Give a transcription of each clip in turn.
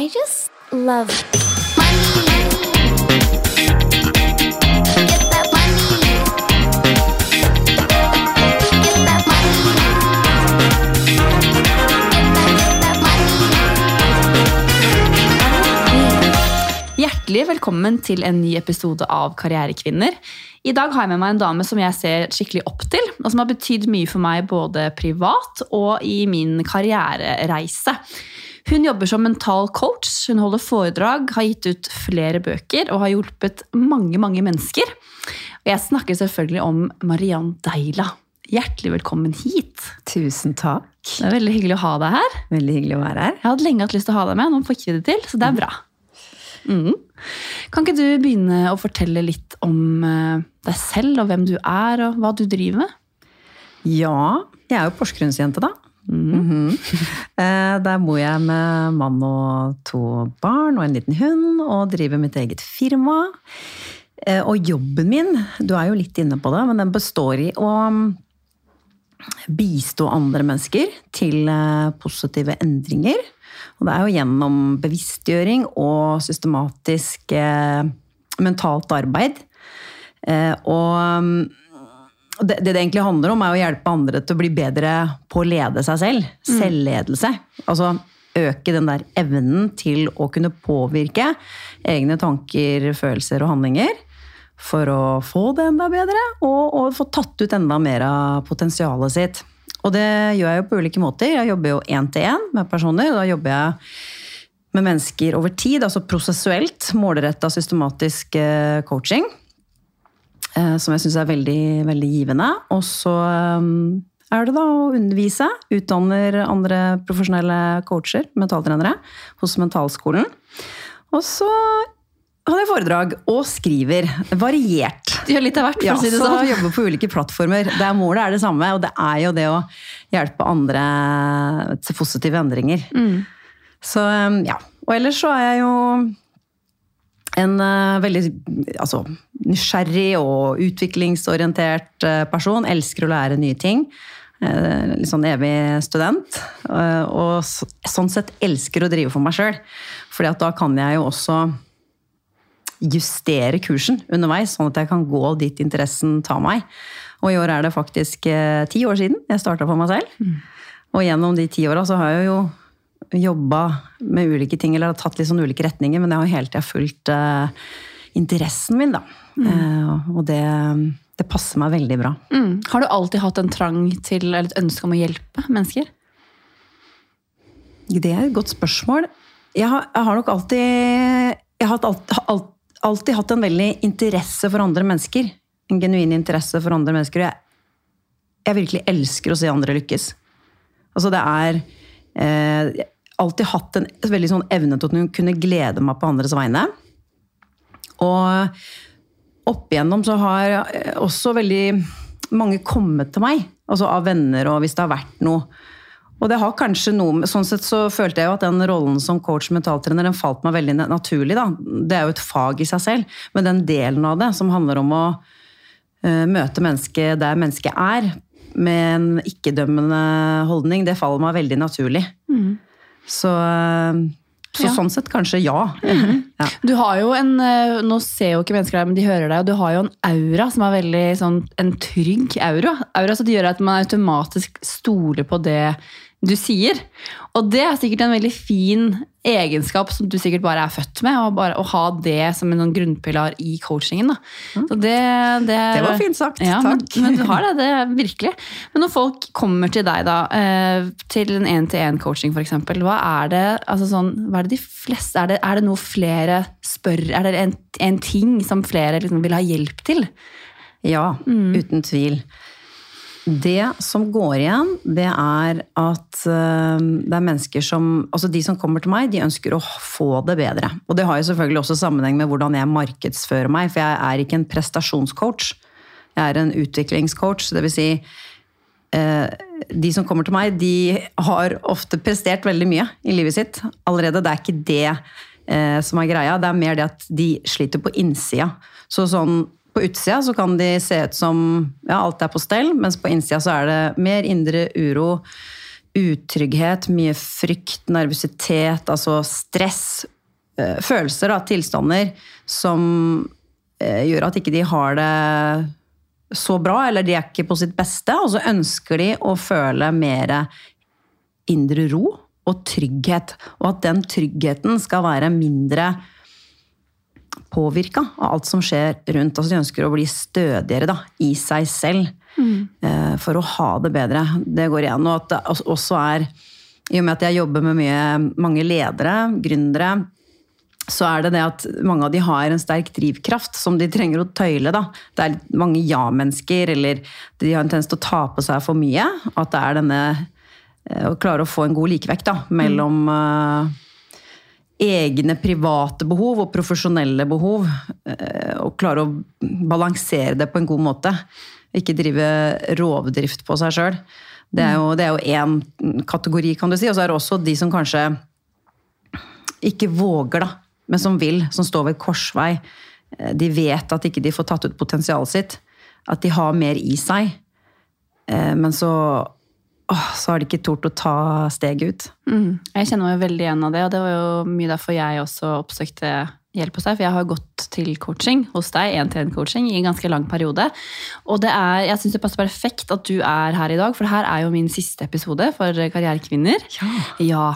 I just love. Hjertelig velkommen til en ny episode av Karrierekvinner. I dag har jeg med meg en dame som jeg ser skikkelig opp til, og som har betydd mye for meg både privat og i min karrierereise. Hun jobber som mental coach, hun holder foredrag, har gitt ut flere bøker og har hjulpet mange, mange mennesker. Og jeg snakker selvfølgelig om Mariann Deila. Hjertelig velkommen hit. Tusen takk. Det er veldig hyggelig å ha deg her. Veldig hyggelig å være her. Jeg hadde lenge hatt lyst til å ha deg med, nå får ikke vi det til, så det er bra. Mm. Kan ikke du begynne å fortelle litt om eh, deg selv, og hvem du er, og hva du driver med? Ja, jeg er jo Porsgrunnsjente, da. Eh, Der bor jeg med mann og to barn og en liten hund, og driver mitt eget firma. Eh, Og jobben min, du er jo litt inne på det, men den består i å mm, bistå andre mennesker til eh, positive endringer. Og det er jo gjennom bevisstgjøring og systematisk mentalt arbeid. Og mm, det, det det egentlig handler om, er å hjelpe andre til å bli bedre på å lede seg selv. Selvledelse. Altså øke den der evnen til å kunne påvirke egne tanker, følelser og handlinger. For å få det enda bedre, og, og få tatt ut enda mer av potensialet sitt. Og det gjør jeg jo på ulike måter. Jeg jobber jo én-til-én med personer. Da jobber jeg med mennesker over tid, altså prosessuelt, målretta systematisk eh, coaching. Eh, Som jeg syns er veldig, veldig givende. Og så eh, er det da å undervise. Utdanner andre profesjonelle coacher, mentaltrenere, hos Mentalskolen. Og så hadde jeg foredrag og skriver. Variert. Gjør litt av hvert, for Ja, å si det så sånn. jobber på ulike plattformer. Det er målet er det samme, og det er jo det å hjelpe andre til positive endringer. Mm. Så um, ja. Og ellers så er jeg jo en uh, veldig altså, nysgjerrig og utviklingsorientert uh, person. Elsker å lære nye ting. Uh, litt sånn evig student. Og så, sånn sett elsker å drive for meg sjøl. At da kan jeg jo også justere kursen underveis, sånn at jeg kan gå dit interessen tar meg. Og i år er det faktisk eh, ti år siden jeg starta for meg selv. Og gjennom de ti åra så har jeg jo jobba med ulike ting, eller har tatt litt sånn ulike retninger, men jeg har hele tida fulgt uh, interessen min, da. Eh, og det, det passer meg veldig bra. Mm. Har du alltid hatt en trang til, eller et ønske om å hjelpe mennesker? Det er et godt spørsmål. Jeg har, jeg har nok alltid Jeg har alt, alt, alltid hatt en veldig interesse for andre mennesker. En genuin interesse for andre mennesker. og Jeg, jeg virkelig elsker å se andre lykkes. Altså det er eh, alltid hatt en veldig sånn evne til å kunne glede meg på andres vegne. Og opp igjennom så har også veldig mange kommet til meg. Altså av venner og hvis det har vært noe. Og det har kanskje noe, sånn sett så følte jeg jo at den rollen som coach mentaltrener den falt meg veldig naturlig. da. Det er jo et fag i seg selv. Men den delen av det som handler om å eh, møte mennesket der mennesket er, med en ikke-dømmende holdning, det faller meg veldig naturlig. Så, eh, så Ja. sånn sett kanskje ja. ja. Du har jo en, eh, Nå ser jo ikke mennesker deg, men de hører deg, og du har jo en aura som er veldig sånn, en trygg aura. Aura som gjør at man automatisk stoler på det du sier. Og det er sikkert en veldig fin egenskap som du sikkert bare er født med. Å, bare, å ha det som en sånn grunnpilar i coachingen. Da. Så det, det, Det var fint sagt, Ja, takk. Men, men du har det, det er virkelig. Men når folk kommer til deg, da, eh, til en én-til-én-coaching f.eks., hva er det altså sånn, hva er det de fleste Er det, er det noe flere spør Er det en, en ting som flere liksom vil ha hjelp til? Ja, uten tvil. Det som går igjen, det er at eh, det er mennesker som Altså de som kommer til meg, de ønsker å få det bedre. Og det har jo selvfølgelig også sammenheng med hvordan jeg markedsfører meg, for jeg er ikke en prestasjonscoach. Jeg er en utviklingscoach. Det vil si eh, de som kommer til meg, de har ofte prestert veldig mye i livet sitt allerede. Det er ikke det eh, som er greia. Det er mer det at de sliter på innsida. Så sånn på utsida så kan de se ut som ja, alt er på stell, mens på innsida så er det mer indre uro, utrygghet, mye frykt, nervøsitet, altså stress. eh, Følelser av tilstander som eh, gjør at ikke de har det så bra, eller de er ikke på sitt beste. Og så ønsker de å føle mer indre ro og trygghet. Og at den tryggheten skal være mindre påvirka av alt som skjer rundt. Altså de ønsker å bli stødigere da, i seg selv eh, for å ha det bedre. Det går igjen. Og at det også- er, i og med at jeg jobber med mye, mange ledere, gründere, så er det det at mange av de har en sterk drivkraft som de trenger å tøyle. Da. Det er mange ja-mennesker, eller de har en tendens til å ta på seg for mye. At det er denne eh, Å klare å få en god likevekt da, mellom eh, egne private behov og profesjonelle behov. eh, Og klare å balansere det på en god måte. Ikke drive rovdrift på seg sjøl. Det er jo- én kategori, kan du si. Og så er det også de som kanskje ikke våger, da, men som vil, som står ved korsvei. Eh, De vet at ikke de får tatt ut potensialet sitt. At de har mer i seg. Eh, Men så, åh, så har de ikke tort å ta steget ut. Mm. Jeg kjenner meg veldig igjen av det, og det var jo mye derfor jeg også oppsøkte hjelp hos deg. For jeg har gått til coaching hos deg, én-til-én-coaching, i en ganske lang periode. Og det er, jeg syns det passer perfekt at du er her i dag, for her er jo min siste episode for Karrierekvinner. Ja. ja.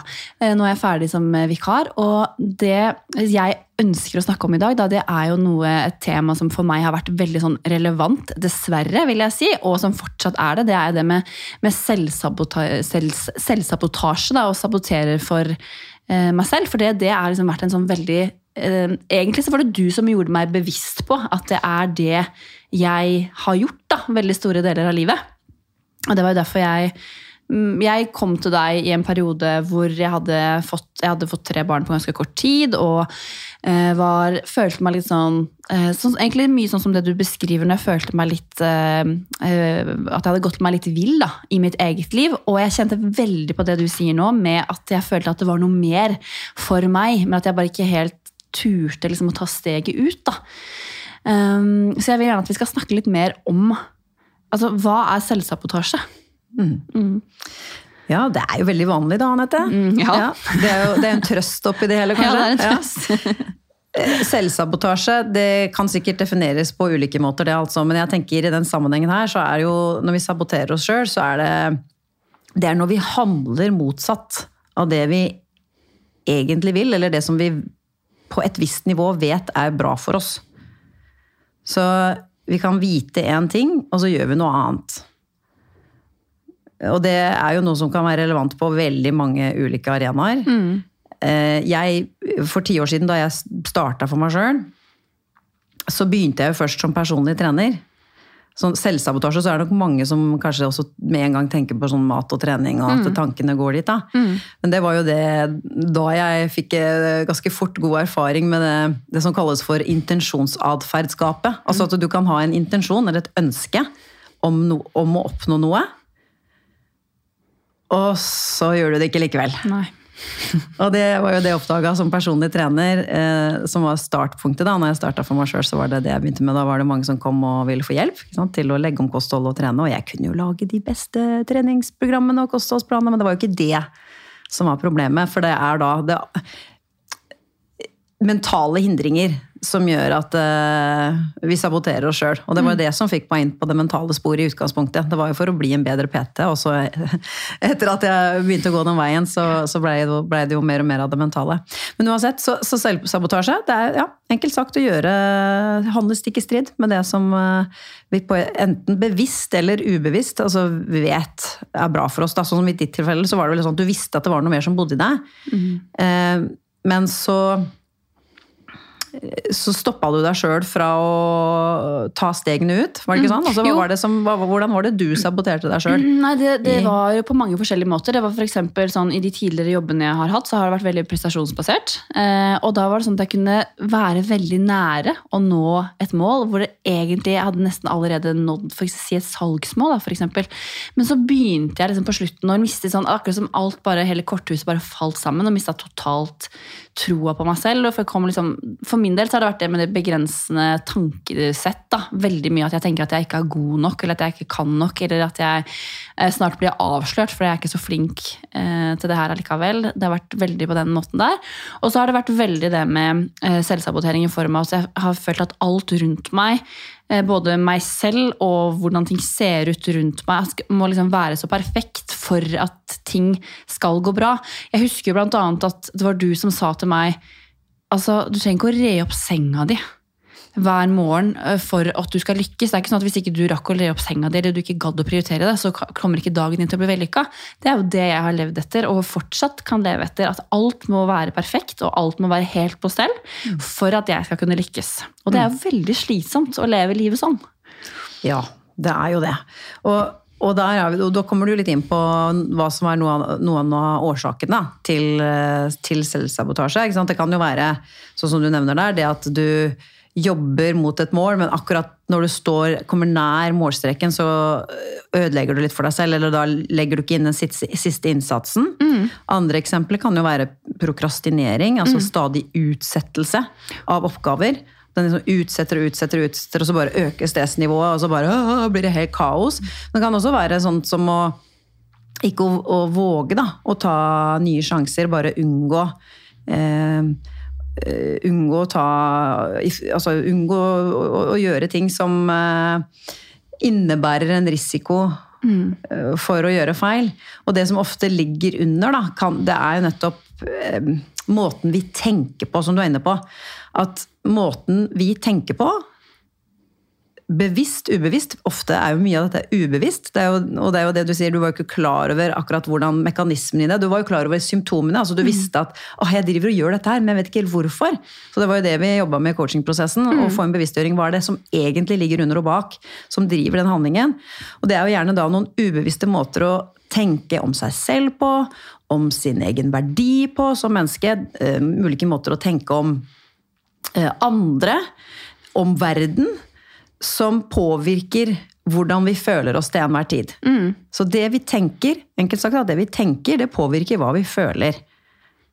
Nå er jeg ferdig som vikar, og det jeg ønsker å snakke om i dag, da, det er jo noe, et tema som for meg har vært veldig sånn relevant, dessverre, vil jeg si, og som fortsatt er det. Det er det med, med selvsabota- selv- selvsabotasje, da, og saboterer for eh, meg selv. For det, det har liksom vært en sånn veldig eh, Egentlig så var det du som gjorde meg bevisst på at det er det jeg har gjort da, veldig store deler av livet. Og det var jo derfor jeg mm, jeg kom til deg i en periode hvor jeg hadde fått, jeg hadde fått tre barn på ganske kort tid, og eh, var, følte meg litt sånn, eh, sånn Egentlig mye sånn som det du beskriver når jeg følte meg litt eh, eh, At jeg hadde gått meg litt vill da, i mitt eget liv. Og jeg kjente veldig på det du sier nå, med at jeg følte at det var noe mer for meg, men at jeg bare ikke helt turte liksom, å ta steget ut. da. Um, så jeg vil gjerne at vi skal snakke litt mer om altså, hva er selvsabotasje. Ja, det er jo veldig vanlig da, Anette. Mm, ja. det er jo det er en trøst oppi det hele, kanskje. Ja, det er en trøst. Ja. Selvsabotasje det kan sikkert defineres på ulike måter, det altså. Men jeg tenker i den sammenhengen her, så er jo når vi saboterer oss sjøl, så er det Det er når vi handler motsatt av det vi egentlig vil, eller det som vi på et visst nivå vet er bra for oss. Så vi kan vite én ting, og så gjør vi noe annet. Og det er jo noe som kan være relevant på veldig mange ulike arenaer. Mm. Jeg, for ti år siden, da jeg starta for meg sjøl, så begynte jeg jo først som personlig trener. Sånn selvsabotasje, så er det nok mange som kanskje også med en gang tenker på sånn mat og trening, og at tankene går dit. da. Men det var jo det da jeg fikk eh, ganske fort god erfaring med det, det som kalles for intensjonsatferdsgapet. Altså at du kan ha en intensjon eller et ønske om, no, om å oppnå noe, og så gjør du det ikke likevel. Nei. Og det var jo det jeg oppdaga som personlig trener, eh, som var startpunktet. da, når jeg starta for meg sjøl, så var det det jeg begynte med. Da var det mange som kom og ville få hjelp sant, til å legge om kosthold og trene. Og jeg kunne jo lage de beste treningsprogrammene og kostholdsplanene, men det var jo ikke det som var problemet. For det er da det mentale hindringer som gjør at uh, vi saboterer oss sjøl. Og det var jo det som fikk meg inn på det mentale sporet i utgangspunktet. Det var jo for å bli en bedre PT, og så etter at jeg begynte å gå den veien, så, så blei det, ble det jo mer og mer av det mentale. Men uansett, så, så selvsabotasje, det er ja, enkelt sagt å gjøre handle stikk i strid med det som uh, vi på enten bevisst eller ubevisst altså vet er bra for oss. Da. Sånn som i ditt tilfelle, så var det vel sånn at du visste at det var noe mer som bodde i deg. Eh, men så så stoppa du deg sjøl fra å ta stegene ut, var det ikke sånn? Altså, var det som, hvordan var det du saboterte deg sjøl? Nei, det, det var på mange forskjellige måter. Det var for sånn, I de tidligere jobbene jeg har hatt, så har det vært veldig prestasjonsbasert. Eh, og da var det sånn at jeg kunne være veldig nære å nå et mål hvor det egentlig jeg hadde nesten allerede nådd for si et salgsmål. Da, eksempel. Men så begynte jeg liksom på slutten og mistet sånn, akkurat som alt bare, hele korthuset bare falt sammen og mista totalt troa på meg selv. For, liksom, for min del så har det vært det med det begrensende tankesett. da. Veldig mye at jeg tenker at jeg ikke er god nok, eller at jeg ikke kan nok, eller at jeg snart blir jeg avslørt, for jeg er ikke så flink eh, til det her allikevel. Det har vært veldig på den måten der. Og så har det vært veldig det med eh, selvsabotering i form av at jeg har følt at alt rundt meg eh, både meg selv og hvordan ting ser ut rundt meg, må liksom være så perfekt for at ting skal gå bra. Jeg husker jo blant annet at det var du som sa til meg altså, du trenger ikke å re opp senga di hver morgen eh, for at du skal lykkes. Det er ikke sånn at Hvis ikke du rakk å le opp senga di, eller du ikke gadd å prioritere det, så kommer ikke dagen din til å bli vellykka. Det er jo det jeg har levd etter, og fortsatt kan leve etter. At alt må være perfekt, og alt må være helt på stell for at jeg skal kunne lykkes. Og det er jo veldig slitsomt å leve livet sånn. Ja, det er jo det. Og, og, der er vi, og da kommer du litt inn på hva som er noe noen av årsakene til, eh, til selvsabotasje. Det kan jo være, sånn som du nevner der, det at du jobber mot et mål, men akkurat når du står, kommer nær målstreken, så ødelegger du litt for deg selv, eller da legger du ikke inn den siste, innsatsen. innsatsen. Andre eksempler kan jo være prokrastinering, altså stadig utsettelse av oppgaver. Den liksom utsetter og utsetter utsetter, og så bare øker stressnivået, og så bare «Åh, blir det helt kaos. Men det kan også være sånt som å ikke å, å våge da, å ta nye sjanser, bare unngå eh, Unngå å ta Altså unngå å, gjøre ting som eh, innebærer en risiko eh, for å gjøre feil. Og det som ofte ligger under, da, kan, det er jo nettopp eh, måten vi tenker på, som du er inne på. At måten vi tenker på, bevisst, ubevisst. Ofte er jo mye av dette ubevisst. Det er jo, og det er jo det du sier, du var jo ikke klar over akkurat hvordan mekanismen i det. Du var jo klar over symptomene. altså Du visste at åh, jeg driver og gjør dette her, men jeg vet ikke helt hvorfor. Så det var jo det vi jobba med i coachingprosessen. Å få en bevisstgjøring. Hva er det som egentlig ligger under og bak, som driver den handlingen? Og det er jo gjerne da noen ubevisste måter å tenke om seg selv på, om sin egen verdi på som menneske. Uh, ulike måter å tenke om uh, andre, om verden, som påvirker hvordan vi føler oss til enhver tid. Så det vi tenker, enkelt sagt, det vi tenker, det påvirker hva vi føler.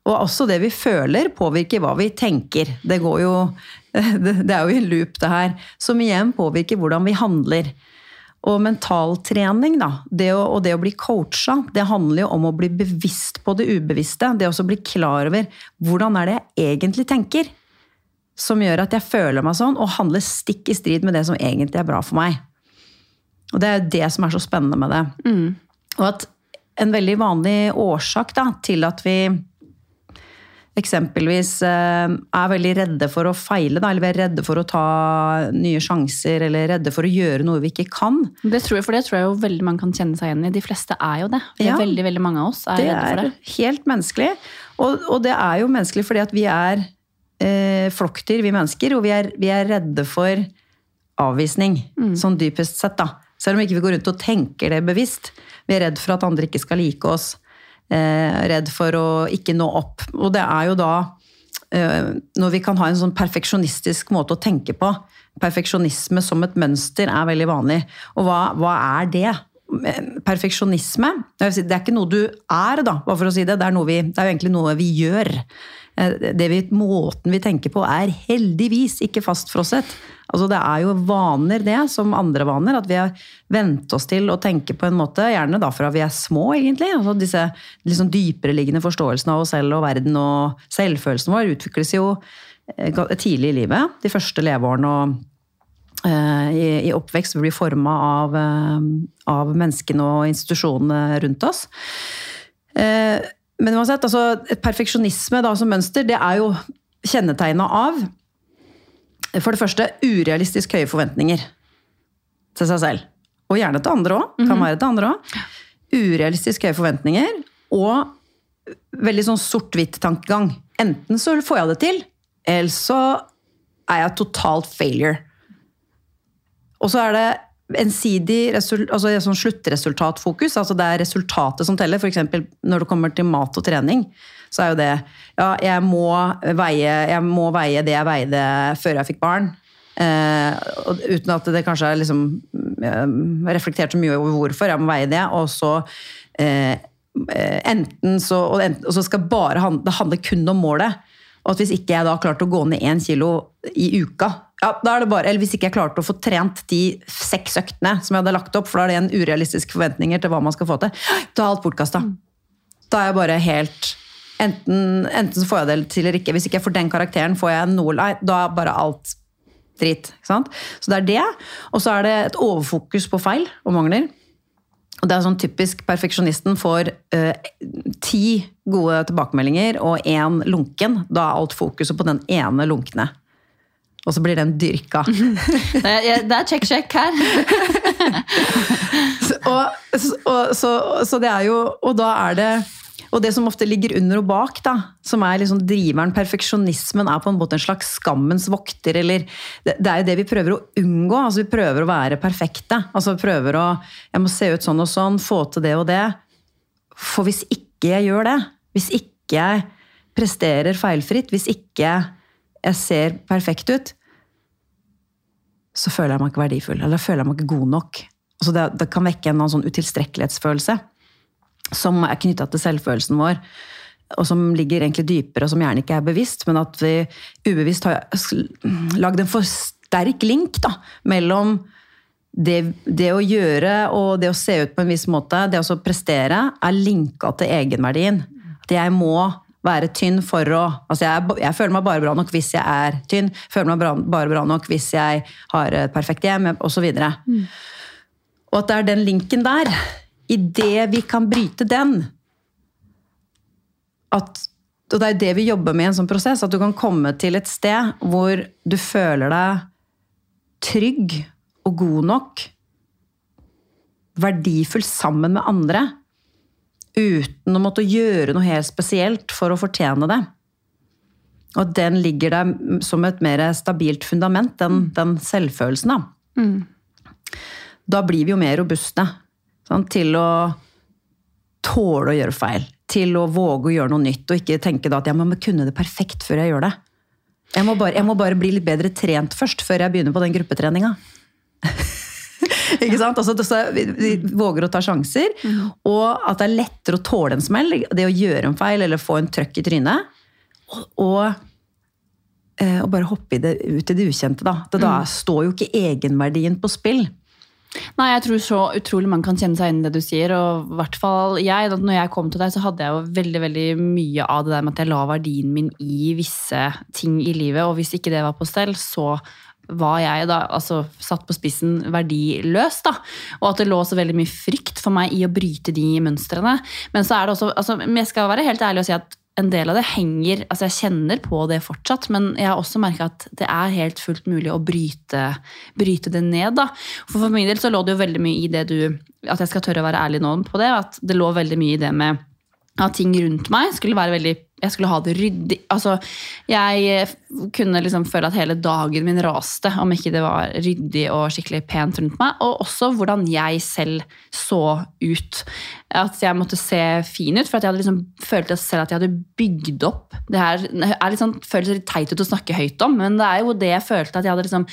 Og også det vi føler, påvirker hva vi tenker. Det, går jo, det er jo en loop, det her. Som igjen påvirker hvordan vi handler. Og mentaltrening, da, det å, og det å bli coacha, det handler jo om å bli bevisst på det ubevisste. Det å også bli klar over hvordan er det jeg egentlig tenker. Som gjør at jeg føler meg sånn, og handler stikk i strid med det som egentlig er bra for meg. Og det er det som er så spennende med det. Og at en veldig vanlig årsak da, til at vi eksempelvis eh, er veldig redde for å feile, da, eller vi er redde for å ta nye sjanser, eller redde for å gjøre noe vi ikke kan, Det tror jeg, for det tror jeg jo veldig mange kan kjenne seg igjen i. De fleste er jo det. det Ja. er veldig, veldig mange av oss er det redde for er det. helt menneskelig. Og, og det er jo menneskelig fordi at vi er eh, flokkdyr, vi mennesker, og vi er, vi er redde for avvisning, sånn dypest sett. da. Selv om ikke vi går rundt og tenker det bevisst. Vi er redd for at andre ikke skal like oss. Eh, redd for å ikke nå opp. Og det er jo da eh, når vi kan ha en sånn perfeksjonistisk måte å tenke på. Perfeksjonisme som et mønster er veldig vanlig. Og hva, hva er det? Perfeksjonisme Det er ikke noe du er, da, bare for å si det. Det er, vi, det er jo egentlig noe vi gjør. Eh, vi, måten vi tenker på, er heldigvis ikke fastfrosset. Altså, det er jo vaner, det, som andre vaner. At vi har vent oss til å tenke på en måte, gjerne da fra vi er små, egentlig. Altså, disse liksom dypere liggende forståelsene av oss selv og verden og selvfølelsen vår utvikles jo eh, tidlig i livet. De første leveårene og eh, i, oppvekst blir forma av, av menneskene og institusjonene rundt oss. Eh, Men uansett, altså, et perfeksjonisme da, som mønster, det er jo kjennetegna av for det første urealistisk høye forventninger til seg selv. Og gjerne til andre òg. Kan være til andre òg. Urealistisk høye forventninger og veldig sånn sort-hvitt-tankegang. Enten så får jeg det til, eller så er jeg totalt failure. Og så er det ensidig resul altså sånn sluttresultatfokus. altså Det er resultatet som teller. F.eks. når det kommer til mat og trening. Så er jo det Ja, jeg må veie, jeg må veie det jeg veide før jeg fikk barn. Eh, uten at det kanskje er liksom eh, reflektert så mye over hvorfor. Jeg må veie det. Og så eh, eh, enten så Og, enten, og så skal bare handle, det handler kun om målet. Og at hvis ikke jeg da klarte å gå ned én kilo i uka, ja, da er det bare, eller hvis ikke jeg klarte å få trent de seks øktene som jeg hadde lagt opp, for da er det en urealistiske forventninger til hva man skal få til, da er alt bortkasta. Da er jeg bare helt Enten, enten så får jeg det til eller ikke. Hvis ikke jeg får den karakteren, får jeg noe Nei, da er bare alt drit. Så det er det. Og så er det et overfokus på feil og mangler. Og det er sånn typisk perfeksjonisten får eh, ti gode tilbakemeldinger og én lunken. Da er alt fokuset på den ene lunkne. Og så blir den dyrka. Det er, check, check her. og, og, så, så det er jo Og da er det og det som ofte ligger under og bak, da, som er liksom driveren, perfeksjonismen, er på en måte en slags skammens vokter. eller Det, det er jo det vi prøver å unngå. altså Vi prøver å være perfekte. altså vi prøver å Jeg må se ut sånn og sånn, få til det og det. For hvis ikke jeg gjør det, hvis ikke jeg presterer feilfritt, hvis ikke jeg ser perfekt ut, så føler jeg meg ikke verdifull. Eller føler jeg meg ikke god nok. Altså det, det kan vekke en sånn utilstrekkelighetsfølelse som er knytta til selvfølelsen vår. Og som ligger egentlig dypere, og som gjerne ikke er bevisst, men at vi ubevisst har lagd en for sterk link da, mellom det, det, å gjøre og det å se ut på en viss måte, det å prestere, er linka til egenverdien. At jeg må være tynn for å altså jeg, jeg, føler meg bare bra nok hvis jeg er tynn. Føler meg bra, bare bra nok hvis jeg har et perfekt hjem, osv. Og, så mm. og at det er den linken der, idet vi kan bryte den at, Og det er det vi jobber med i en sånn prosess. At du kan komme til et sted hvor du føler deg trygg og god nok. Verdifull sammen med andre. Uten å måtte gjøre noe helt spesielt for å fortjene det. Og den ligger der som et mer stabilt fundament, den, den selvfølelsen. Da. Mm. da blir vi jo mer robuste sånn, til å tåle å gjøre feil. Til å våge å gjøre noe nytt, og ikke tenke at jeg må kunne det perfekt før jeg gjør det. Jeg må, bare, jeg må bare bli litt bedre trent først, før jeg begynner på den gruppetreninga. ikke sant? Altså, vi våger å ta sjanser, og at det er lettere å tåle en smell. Det å gjøre en feil eller få en trøkk i trynet. Og, og, eh, bare hoppe i det, ut i det ukjente. Da. Det, da mm. står jo ikke egenverdien på spill. Nei, jeg tror så utrolig mange kan kjenne seg inn i det du sier. Og i hvert fall jeg, når jeg kom til deg, så hadde jeg jo veldig veldig mye av det der med at jeg la verdien min i visse ting i livet. Og hvis ikke det var på stell, så var jeg da altså, satt på spissen verdiløs. da, Og at det lå så veldig mye frykt for meg i å bryte de mønstrene. Men så er det også, altså, jeg skal være helt ærlig og si at en del av det henger altså Jeg kjenner på det fortsatt, men jeg har også merka at det er helt fullt mulig å bryte, bryte, det ned. da. For For min del så lå det jo veldig mye i det du At jeg skal tørre å være ærlig nå på det. At det lå veldig mye i det med at ting rundt meg skulle være veldig jeg skulle ha det ryddig. Altså, jeg kunne liksom føle at hele dagen min raste om ikke det var ryddig og skikkelig pent rundt meg. Og også hvordan jeg selv så ut. At jeg måtte se fin ut, for jeg hadde liksom følt selv at jeg hadde bygd opp Det her er sånn, føles litt teit ut å snakke høyt om, men det er jo det jeg følte. At jeg hadde liksom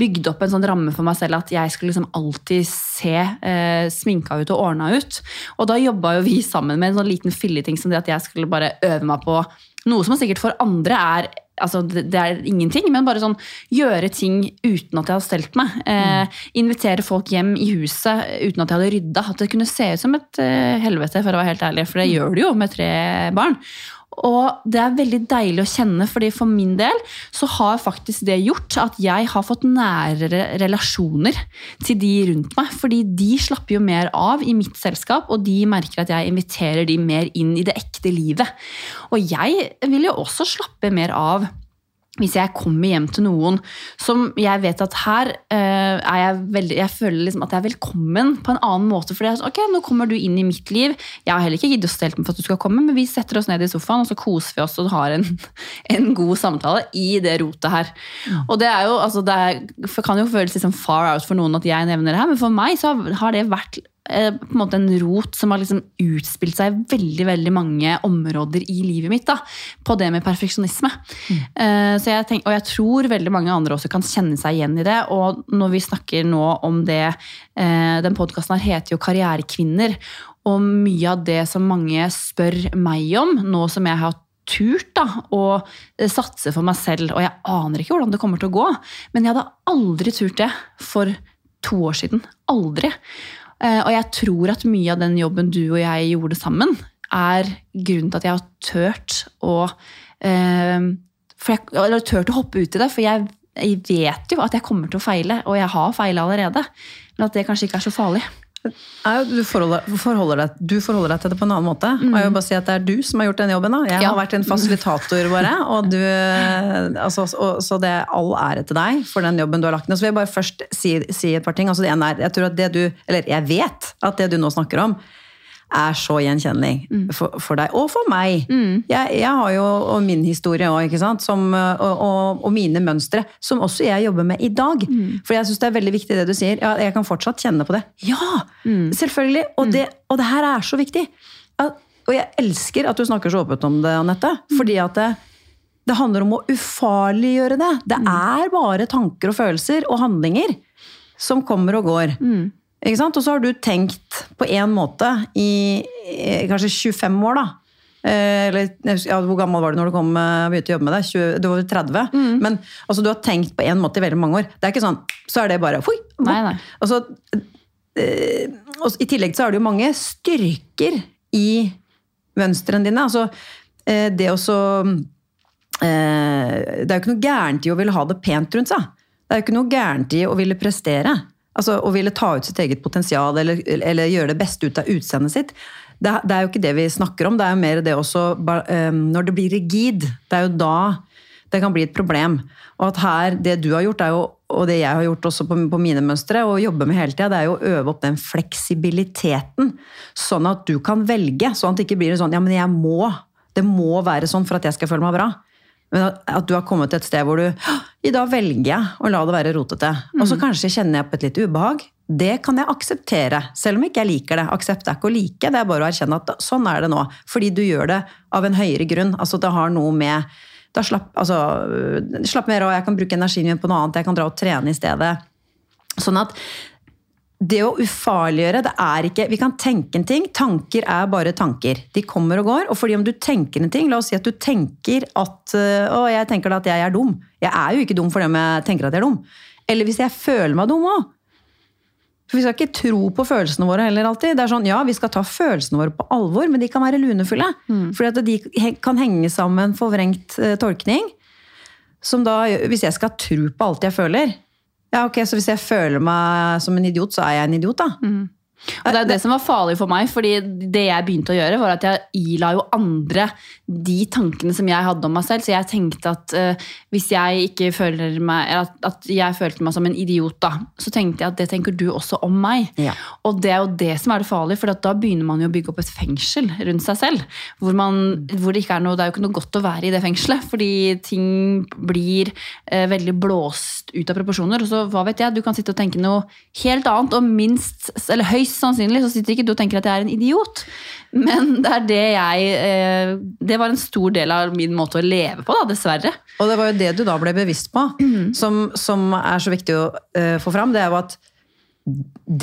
bygd opp en sånn ramme for meg selv at jeg skulle liksom alltid se eh, sminka ut og ordna ut. Og da jobba jo vi sammen med en sånn liten filleting som det at jeg skulle bare øve meg på noe som sikkert for andre er altså det er ingenting, men bare sånn gjøre ting uten at jeg har stelt meg. Eh, mm. invitere folk hjem i huset uten at jeg hadde rydda. At det kunne se ut som et eh, helvete, for å være helt ærlig, for det mm. gjør det jo med tre barn. Og det er veldig deilig å kjenne, fordi for min del så har faktisk det gjort at jeg har fått nærere relasjoner til de rundt meg. Fordi de slapper jo mer av i mitt selskap, og de merker at jeg inviterer de mer inn i det ekte livet. Og jeg vil jo også slappe mer av hvis jeg kommer hjem til noen som jeg vet at her uh, er jeg veldig Jeg føler liksom at jeg er velkommen på en annen måte. For sånn, ok, nå kommer du inn i mitt liv. Jeg har heller ikke giddet å stelt meg for at du skal komme, men vi setter oss ned i sofaen og så koser vi oss og har en, en god samtale i det rotet her. Og det er jo, altså det er, kan jo føles liksom far out for noen at jeg nevner det her, men for meg så har det vært Eh, på en måte en rot som har liksom utspilt seg i veldig veldig mange områder i livet mitt. da, På det med perfeksjonisme. Mm. Så jeg tenker, og jeg tror veldig mange andre også kan kjenne seg igjen i det. Og når vi snakker nå om det uh, Den podkasten her heter jo Karrierekvinner. Og mye av det som mange spør meg om, nå som jeg har turt da, å eh, satse for meg selv, og jeg aner ikke hvordan det kommer til å gå, men jeg hadde aldri turt det for to år siden. Aldri. Eh, Og jeg tror at mye av den jobben du og jeg gjorde sammen, er grunnen til at jeg har tørt å eh, jeg, eller tørt å hoppe ut i det, for jeg, jeg vet jo at jeg kommer til å feile, og jeg har feila allerede. Men at det kanskje ikke er så farlig. Du forholder, forholder deg, du forholder deg til det på en annen måte. Og jeg vil bare si at det er du som har gjort den jobben. da. Jeg Ja. har vært en fasilitator, bare. Og du, altså, og, så det er all ære til deg for den jobben du har lagt ned. Så vil jeg bare først si, si et par ting. Altså, det ene er, jeg tror at det du, eller jeg vet at det du nå snakker om, er så gjenkjennelig for, for deg, og for meg. Jeg, jeg har jo og min historie òg, ikke sant? Som, og, og, og mine mønstre, som også jeg jobber med i dag. For jeg syns det er veldig viktig det du sier. Ja, jeg kan fortsatt kjenne på det. Ja! Selvfølgelig! Og det, og det her er så viktig. Og jeg elsker at du snakker så åpent om det, Anette. Fordi at det, det handler om å ufarliggjøre det. Det er bare tanker og følelser og handlinger som kommer og går. Ikke sant? Og så har du tenkt på én måte i eh, kanskje 25 år, da. Eh, Eller ja, hvor gammel var du når du kom, eh, begynte å jobbe med det? 20, du var vel 30? Men altså, du har tenkt på én måte i veldig mange år. Det er ikke sånn, så er det bare foi, Nei, nei. Altså, I tillegg så er det jo mange styrker i mønstrene dine. Altså, det å så eh, Det er jo ikke noe gærent i å ville ha det pent rundt seg. Det er jo ikke noe gærent i å ville prestere. Altså Å ville ta ut sitt eget potensial eller, eller gjøre det beste ut av utseendet sitt. Det, det er jo ikke det vi snakker om. Det er jo mer det også eh, Når det blir rigid, det er jo da det kan bli et problem. Og at her, det du har gjort, jo, og det jeg har gjort også på, på mine mønstre, og jobber med hele tida, det er jo å øve opp den fleksibiliteten. Sånn at du kan velge. Sånn at det ikke blir sånn ja, men jeg må. Det må være sånn for at jeg skal føle meg bra. Men at, at du har kommet til et sted hvor du «Hå, I dag velger jeg å la det være rotete. Og så kanskje kjenner jeg på et litt ubehag. Det kan jeg akseptere, selv om ikke jeg liker det. Aksept er ikke å like, det er bare å erkjenne at sånn er det nå. Fordi du gjør det av en høyere grunn. Altså det har noe med da slapp, altså, slapp mer av, jeg kan bruke energien min på noe annet, jeg kan dra og trene i stedet. Sånn at det å ufarliggjøre, det er ikke Vi kan tenke en ting. Tanker er bare tanker. De kommer og går. Og fordi om du tenker en ting La oss si at du tenker at øh, Å, jeg tenker da at jeg er dum. Jeg er jo ikke dum fordi jeg tenker at jeg er dum. Eller hvis jeg føler meg dum òg. For vi skal ikke tro på følelsene våre heller alltid. Det er sånn, ja, Vi skal ta følelsene våre på alvor, men de kan være lunefulle. Fordi at de kan henge sammen forvrengt eh, tolkning. Som da, Hvis jeg skal tro på alt jeg føler ja ok, Så hvis jeg føler meg som en idiot, så er jeg en idiot, da? Og det er det som var farlig for meg, fordi det jeg begynte å gjøre, var at jeg ila jo andre de tankene som jeg hadde om meg selv. Så jeg tenkte at uh, hvis jeg ikke føler meg at, at jeg følte meg som en idiot, da, så tenkte jeg at det tenker du også om meg. Ja. Og det er jo det som er det farlige, for da begynner man jo å bygge opp et fengsel rundt seg selv. Hvor, man, hvor det ikke er noe Det er jo ikke noe godt å være i det fengselet, fordi ting blir uh, veldig blåst ut av proporsjoner. Og så, hva vet jeg, du kan sitte og tenke noe helt annet, og minst, eller høyst sannsynlig så sitter ikke du og tenker at jeg er en idiot. Men det er det jeg eh, Det var en stor del av min måte å leve på, da, dessverre. Og det var jo det du da ble bevisst på, som, som er så viktig å uh, få fram. Det er jo at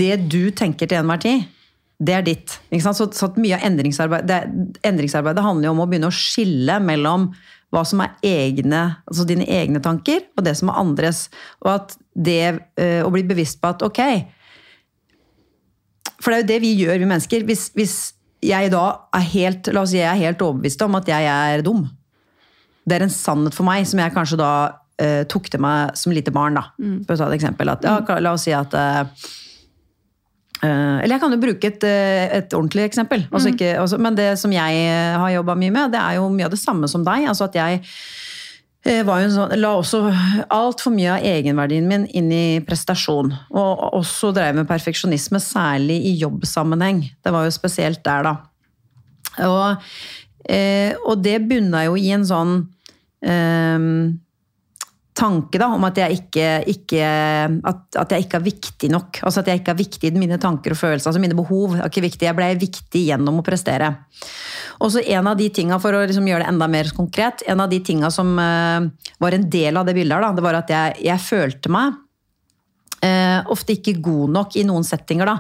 det du tenker til enhver tid, det er ditt. Ikke sant? Så, så mye av endringsarbeid, det, endringsarbeidet handler jo om å begynne å skille mellom hva som er egne, altså dine egne tanker, og det som er andres. Og at det eh, å bli bevisst på at ok For det er jo det vi gjør, vi mennesker. Hvis, hvis jeg da er helt, la oss si jeg er helt overbevist om at jeg er dum, det er en sannhet for meg som jeg kanskje da uh, tok til meg som lite barn. da. For å ta et eksempel. At, ja, la oss si at uh, Eller jeg kan jo bruke et, et ordentlig eksempel. Altså ikke, altså, men det som jeg har jobba mye med, det er jo mye av det samme som deg. altså at jeg var jo en sånn, la også altfor mye av egenverdien min inn i prestasjon. Og også drev med perfeksjonisme, særlig i jobbsammenheng. Det var jo spesielt der, da. Og, eh, og det bunna jo i en sånn eh, tanke da, om at jeg ikke, ikke, at, at jeg ikke er viktig nok. Altså at jeg ikke er viktig i mine tanker og følelser. altså Mine behov er ikke viktig. Jeg ble viktig gjennom å prestere. Og så en av de tinga, for å liksom gjøre det enda mer konkret, en av de tinga som uh, var en del av det bildet, da, det var at jeg, jeg følte meg uh, ofte ikke god nok i noen settinger. da.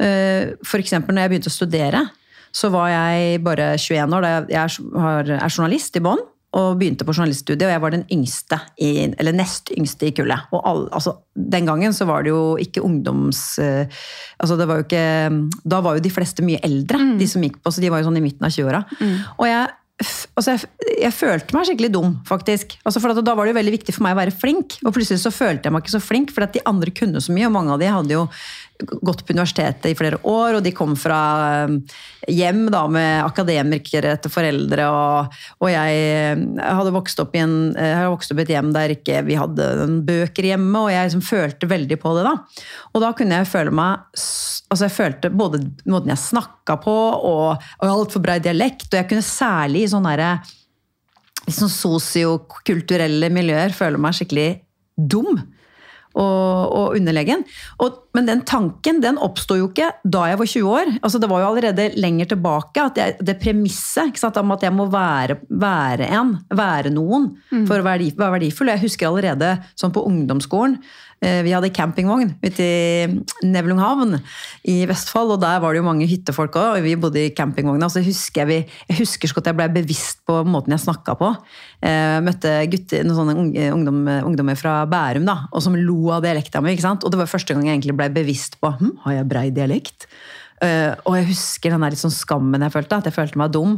Uh, for eksempel når jeg begynte å studere, så var jeg bare 21 år. da Jeg er, journalist i bånn og begynte på journaliststudiet, og jeg var den yngste, i, eller nest yngste i kullet. Og all, altså, den gangen så var det jo ikke ungdoms... eh, altså det var jo ikke, da var jo de fleste mye eldre, de som gikk på, så de var jo sånn i midten av 20-åra. Og jeg, altså jeg, jeg følte meg skikkelig dum, faktisk. Altså for at da var det jo veldig viktig for meg å være flink, og plutselig så følte jeg meg ikke så flink, for at de andre kunne så mye, og mange av de hadde jo gått på universitetet i flere år, og de kom fra eh, hjem da, med akademikere etter foreldre, og, og jeg eh, hadde vokst opp i en, hadde vokst opp et hjem der ikke vi hadde noen bøker hjemme, og jeg liksom følte veldig på det da. Og da kunne jeg føle meg, altså jeg følte både måten jeg snakket på, og, og alt for brei dialekt, og jeg kunne særlig i sånne liksom i sosiokulturelle miljøer føle meg skikkelig dum og, og underlegen. Og, men den tanken den oppsto jo ikke da jeg var 20 år. Altså, det var jo allerede lenger tilbake. at jeg, Det premisset om at jeg må være, være en, være noen, for å være, være verdifull. Jeg husker allerede sånn på ungdomsskolen. Eh, Vi hadde campingvogn ute i Nevlunghavn i Vestfold, og der var det jo mange hyttefolk òg. Vi bodde i campingvogna. Så husker jeg, vi, jeg husker så godt jeg ble bevisst på måten jeg snakka på. Jeg møtte gutter, noen sånne ungdom, ungdommer fra Bærum da, og som lo av dialekta mi. Og det var første gang jeg egentlig ble bevisst på hm, har jeg brei dialekt. Uh, og jeg husker den der sånn skammen jeg følte, at jeg følte meg dum.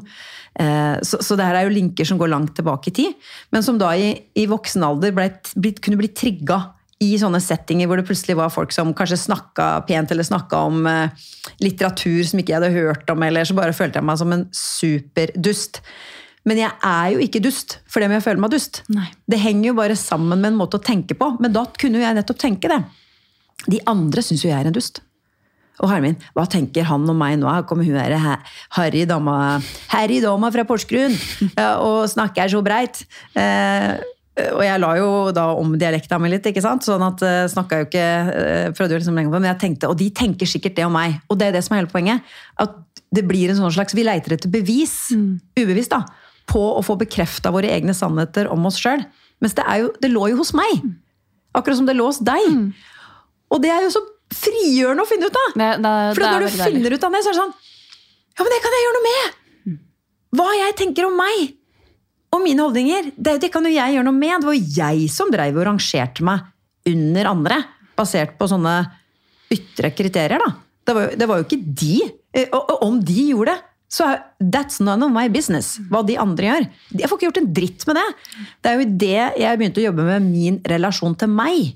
Uh, så, så det her er jo linker som går langt tilbake i tid, men som da i, i voksen alder ble, blitt- kunne bli trigga i sånne settinger hvor det plutselig var folk som kanskje snakka pent eller snakka om eh, litteratur som ikke jeg hadde hørt om, eller så bare følte jeg meg som en superdust. Men jeg er jo ikke dust for det om jeg føler meg dust. Nei. Det henger jo bare sammen med en måte å tenke på, men da kunne jo jeg nettopp tenke det. De andre syns jo jeg er en dust. Og Hermin, hva tenker han om meg nå? Her kommer hun her, her- Harry dama, Harry dama fra Porsgrunn og snakker så breit. Eh, og jeg la jo da om dialekta mi litt, ikke sant? sånn at uh, snakka jo ikke eh, prøvde jo liksom lenge på, men jeg tenkte, Og de tenker sikkert det om meg. Og det er det som er hele poenget. At det blir en sånn slags Vi leiter etter bevis, ubevisst, da, på å få bekrefta våre egne sannheter om oss sjøl. Mens det, er jo, det lå jo hos meg. Akkurat som det lå hos deg. Og det er jo så frigjørende å finne ut av! For når du deilig. finner ut av det, så er det sånn Ja, men det kan jeg gjøre noe med! Hva jeg tenker om meg og mine holdninger, det, det kan jo jeg gjøre noe med. Det var jo jeg som dreiv og rangerte meg under andre, basert på sånne ytre kriterier. da. Det var, jo- det var jo ikke de. Eh, Og, og om de gjorde det, så that's none of my business. Hva de andre gjør. Jeg får ikke gjort en dritt med det. Det er jo det jeg begynte å jobbe med min relasjon til meg.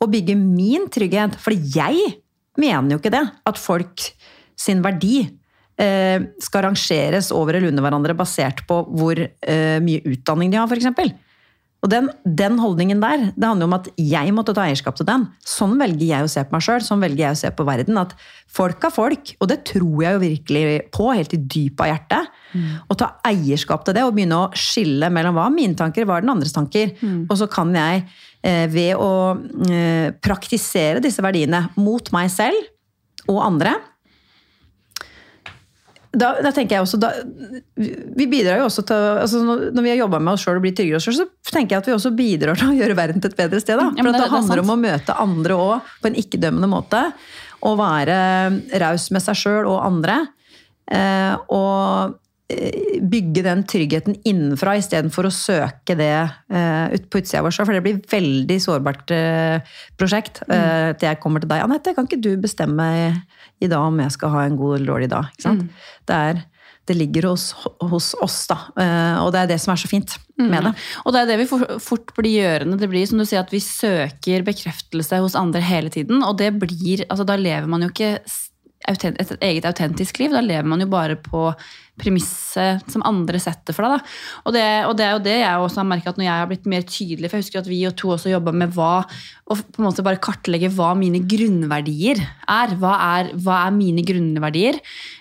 Og bygge min trygghet. For jeg mener jo ikke det. At folk sin verdi skal rangeres over eller under hverandre basert på hvor eh, mye utdanning de har, f.eks. Og den, den holdningen der, det handler om at jeg måtte ta eierskap til den. Sånn velger jeg å se på meg sjøl, sånn velger jeg å se på verden. At folk er folk, og det tror jeg jo virkelig på, helt i dypet av hjertet. Å ta eierskap til det og begynne å skille mellom hva er mine tanker, hva er den andres tanker. Og så kan jeg, eh, ved å eh, praktisere disse verdiene mot meg selv og andre, da, da tenker jeg også da, Vi bidrar jo også til altså når, vi har jobba med oss sjøl og blitt tryggere oss selv, så tenker jeg at vi også bidrar til å gjøre verden til et bedre sted. Da. For ja, det- det, er handler om å møte andre òg på en ikke-dømmende måte. Og være raus med seg sjøl og andre. Eh, og bygge den tryggheten innenfra istedenfor å søke det uh, ut på utsida vår. For det blir veldig sårbart uh, prosjekt. eh, til jeg kommer til deg. Anette, kan ikke du bestemme i dag om jeg skal ha en god eller dårlig dag? Ikke sant? Det, er, det ligger hos, hos oss, da. Eh, og det er det som er så fint med det. Og det er det vi for- fort blir gjørende. Det blir som du sier at vi søker bekreftelse hos andre hele tiden. Og det blir, altså da lever man jo ikke s- autent- et eget autentisk liv. Da lever man jo bare på premisset som andre setter for deg. Og, det, og det er jo det jeg også har merket at når jeg har blitt mer tydelig, for jeg husker at vi og to også jobba med hva, og på en måte bare kartlegge hva mine grunnverdier er. Hva er, hva er mine grunnverdier?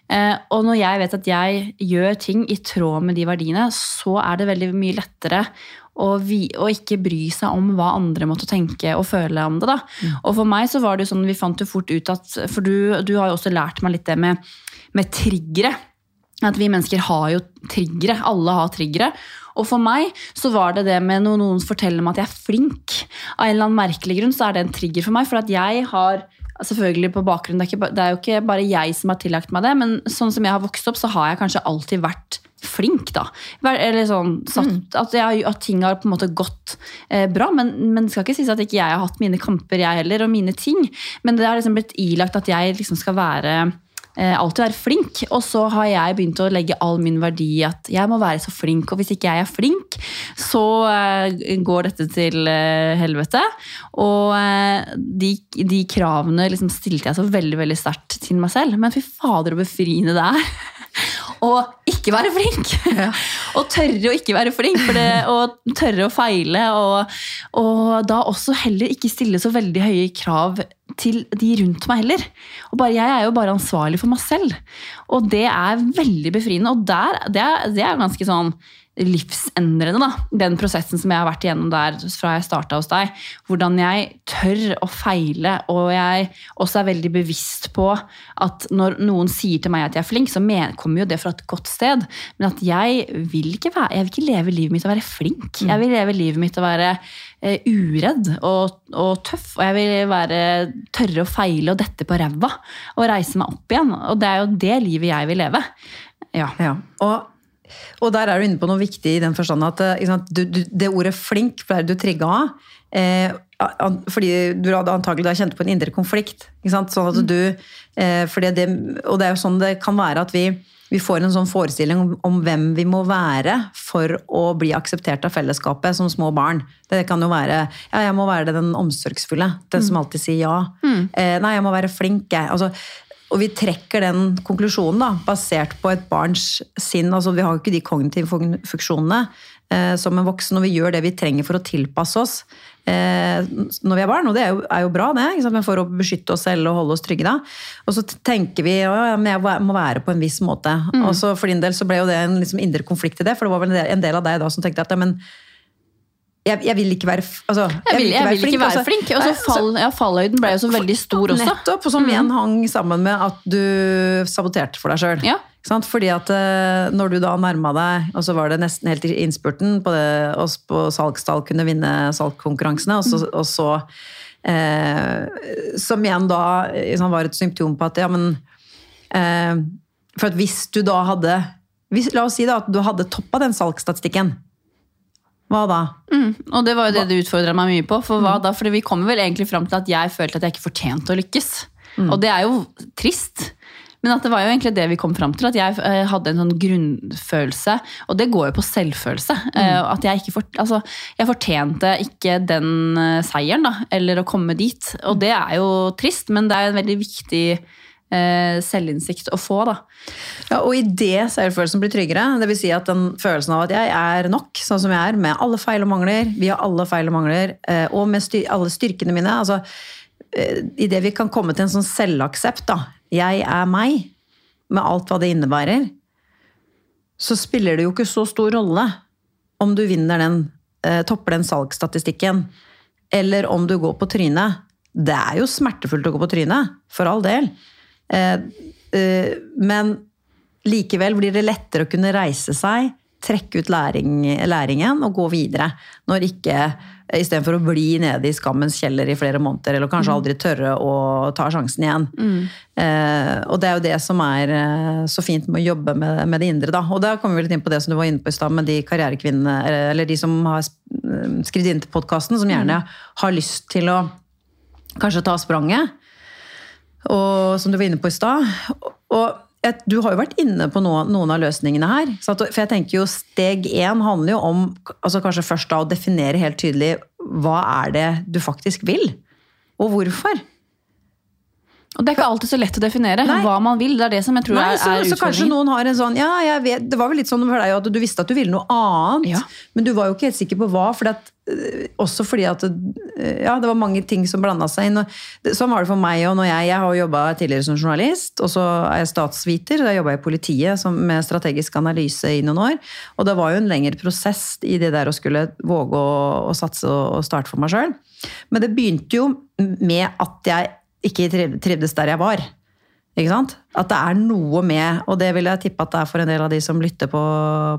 Eh, og når jeg vet at jeg gjør ting i tråd med de verdiene, så er det veldig mye lettere å, vi, og, ikke bry seg om hva andre måtte tenke og føle om det. Da. Og for meg så var det jo sånn, vi fant jo fort ut at For du, du har jo også lært meg litt det med, med triggere. At vi mennesker har jo triggere. Alle har triggere. Og for meg så var det det med når noen forteller meg at jeg er flink. Av en eller annen merkelig grunn så er det en trigger for meg. For at jeg har selvfølgelig på bakgrunn, det er, ikke, det er jo ikke bare jeg som har tillagt meg det, men sånn som jeg har vokst opp, så har jeg kanskje alltid vært flink, da. Eller sånn, satt, at, jeg, at ting har på en måte gått eh, bra, men, men det skal ikke sies at ikke jeg har hatt mine kamper, jeg heller, og mine ting. Men det har liksom blitt ilagt at jeg liksom skal være eh, alltid være flink. Og så har jeg begynt å legge all min verdi i at jeg må være så flink, og hvis ikke jeg er flink, så eh, går dette til eh, helvete. Og de, de kravene liksom stilte jeg så veldig veldig sterkt til meg selv. Men fy fader, så befriende det er. Og ikke være flink! og tørre å ikke være flink, for det, og tørre å feile. Og, og da også heller ikke stille så veldig høye krav til de rundt meg heller. Og bare, jeg er jo bare ansvarlig for meg selv. Og det er veldig befriende. Og der, det, er, det er ganske sånn livsendrende, da. Den prosessen som jeg har vært igjennom der fra jeg starta hos deg. Hvordan jeg tør å feile, og jeg også er veldig bevisst på at når noen sier til meg at jeg er flink, så kommer jo det fra et godt sted. Men at jeg vil ikke, være, jeg vil ikke leve livet mitt og være flink. Jeg vil leve livet mitt og være eh, uredd og, og tøff. Og jeg vil være, tørre å feile og dette på ræva og reise meg opp igjen. Og det er jo det livet jeg vil leve. Ja. Ja. Og, og der er du inne på noe viktig i den forstand at eh, sant, du, du, det ordet flink pleier du trigga av. Eh, fordi du hadde antagelig da kjent på en indre konflikt. Sånn at du, eh, fordi det, og det er jo sånn det kan være at vi, vi får en sånn forestilling om, om hvem vi må være for å bli akseptert av fellesskapet som små barn. Det kan jo være ja, jeg må være den omsorgsfulle. Den som alltid sier ja. Eh, nei, jeg må være flink, jeg. Altså, og vi trekker den konklusjonen da, basert på et barns sinn. altså Vi har jo ikke de kognitive funksjonene eh, som en voksen, og vi gjør det vi trenger for å tilpasse oss eh, når vi er barn. Og det er jo, er jo bra, det, men for å beskytte oss selv og holde oss trygge. da. Og så tenker vi at ja, jeg må være på en viss måte. Og så For din del så ble jo det en liksom, indre konflikt i det, for det var vel en del av deg da som tenkte at ja, men jeg, jeg vil ikke være altså, Jeg vil, jeg vil ikke være altså. flink. Og så fall, ja, fallhøyden ble jo så veldig stor også. Nettopp, og som igjen hang sammen med at du saboterte for deg sjøl. Ja. Fordi at eh, når du da nærma deg, og så var det nesten helt i innspurten på det, oss på salgstall kunne vinne salgkonkurransene, og så, og så eh, Som igjen da liksom, var et symptom på at ja, men eh, For at hvis du da hadde hvis, La oss si da at du hadde toppa den salgsstatistikken. Hva da? Mm, og det var jo det du utfordra meg mye på. For hva da? Fordi vi kommer vel egentlig fram til at jeg følte at jeg ikke fortjente å lykkes. Og det er jo trist. Men at det var jo egentlig det vi kom fram til. At jeg eh, hadde en sånn grunnfølelse. Og det går jo på selvfølelse. Mm. At jeg ikke fort, altså, jeg fortjente ikke den eh, seieren, da. Eller å komme dit. Og det er jo trist, men det er en veldig viktig eh, selvinnsikt å få, da. Ja, og i det selvfølelsen blir tryggere, det vil si at den følelsen av at jeg er nok, sånn som jeg er, med alle feil og mangler, vi har alle feil og mangler, eh, og med styr alle styrkene mine, altså eh, i det vi kan komme til en sånn selvaksept da, jeg er meg, med alt hva det innebærer, så spiller det jo ikke så stor rolle om du vinner den, eh, topper den salgsstatistikken, eller om du går på trynet. Det er jo smertefullt å gå på trynet, for all del. Eh, eh, men likevel blir det lettere å kunne reise seg, trekke ut læring, læringen og gå videre. Når ikke, istedenfor å bli nede i skammens kjeller i flere måneder, eller kanskje aldri tørre å ta sjansen igjen. Eh, og det er jo det som er eh, så fint med å jobbe med, med det indre. Da. Og da kommer vi litt inn på det som du var inne på i stad, med de karrierekvinnene, eller- de som har sk- skrevet inn til podkasten, som gjerne har lyst til å kanskje ta spranget og, som du var inne på i stad. Og et, du har jo vært inne på noe, noen av løsningene her. At, for jeg tenker jo Steg én handler jo om altså kanskje først da å definere helt tydelig hva er det du faktisk vil, og hvorfor. Og det er ikke alltid så lett å definere Nei. hva man vil. Det er det som jeg tror Nei, er, så, er så kanskje noen har en sånn Ja, jeg vet, det var vel litt sånn for deg at du visste at du ville noe annet, Ja. men du var jo ikke helt sikker på hva. Fordi at, øh, også fordi at øh, ja, det var mange ting som blanda seg inn. Sånn var det for meg når jeg, jeg har jobba tidligere som journalist, og så er jeg statsviter. Da jobba jeg i politiet som, med strategisk analyse i noen år. Og det var jo en lengre prosess i det der å skulle våge å, å satse og, og starte for meg sjøl. Men det begynte jo med at jeg ikke trivdes der jeg var. Ikke sant? At det er noe med, og det vil jeg tippe at det er for en del av de som lytter på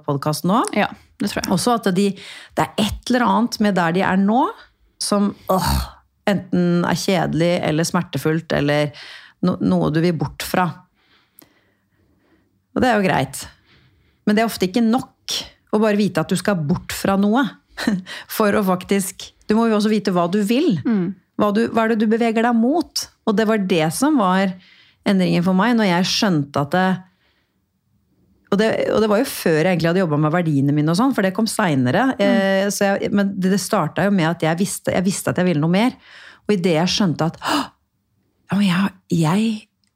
podkasten nå. Ja, det tror jeg. Også at de, det er et eller annet med der de er nå, som åh, enten er kjedelig eller smertefullt eller no, noe du vil bort fra. Og det er jo greit. Men det er ofte ikke nok å bare vite at du skal bort fra noe. For å faktisk Du må jo også vite hva du vil. Hva, du, hva er det du beveger deg mot? Og det var det som var endringen for meg, når jeg skjønte at det og det, og det var jo før jeg egentlig hadde jobba med verdiene mine, og sånn, for det kom seinere. Eh, men det, det starta jo med at jeg visste, jeg visste at jeg ville noe mer. Og idet jeg skjønte at jeg, jeg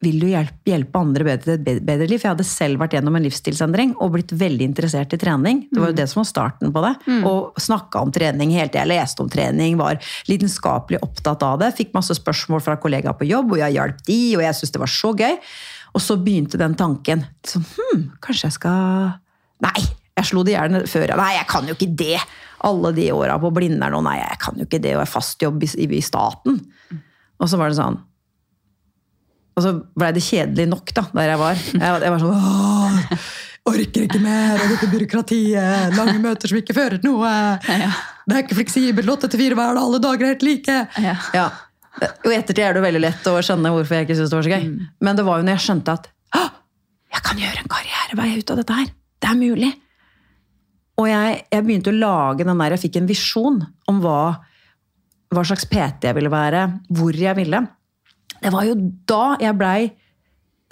vil jo hjelpe, andre bedre til et bedre liv. For jeg hadde selv vært gjennom en livsstilsendring og blitt veldig interessert i trening. Det var jo det som var starten på det. Og snakka om trening hele tida. Leste om trening, var lidenskapelig opptatt av det. Fikk masse spørsmål fra kollegaer på jobb, og jeg hjalp de, og jeg syntes det var så gøy. Og så begynte den tanken. Så, hm, kanskje jeg skal Nei! Jeg slo det i hjel før. Nei, jeg kan jo ikke det! Alle de åra på Blindern, og nei, jeg kan jo ikke det, og jeg har fast jobb i, i staten. Og så var det sånn Og så blei det kjedelig nok, da, der jeg var. Jeg, jeg var sånn Åh, orker ikke mer av dette byråkratiet. Lange møter som ikke fører til noe. Det er ikke fleksibelt. Åtte til fire hver dag, alle dager er helt like. Ja. Ja. I ettertid er det veldig lett å skjønne hvorfor jeg ikke syntes det var så gøy. Men det var jo når jeg skjønte at jeg kan gjøre en karrierevei ut av dette her. Det er mulig. Og jeg, jeg begynte å lage den der, jeg fikk en visjon om hva, hva slags PT jeg ville være, hvor jeg ville. Det var jo da jeg blei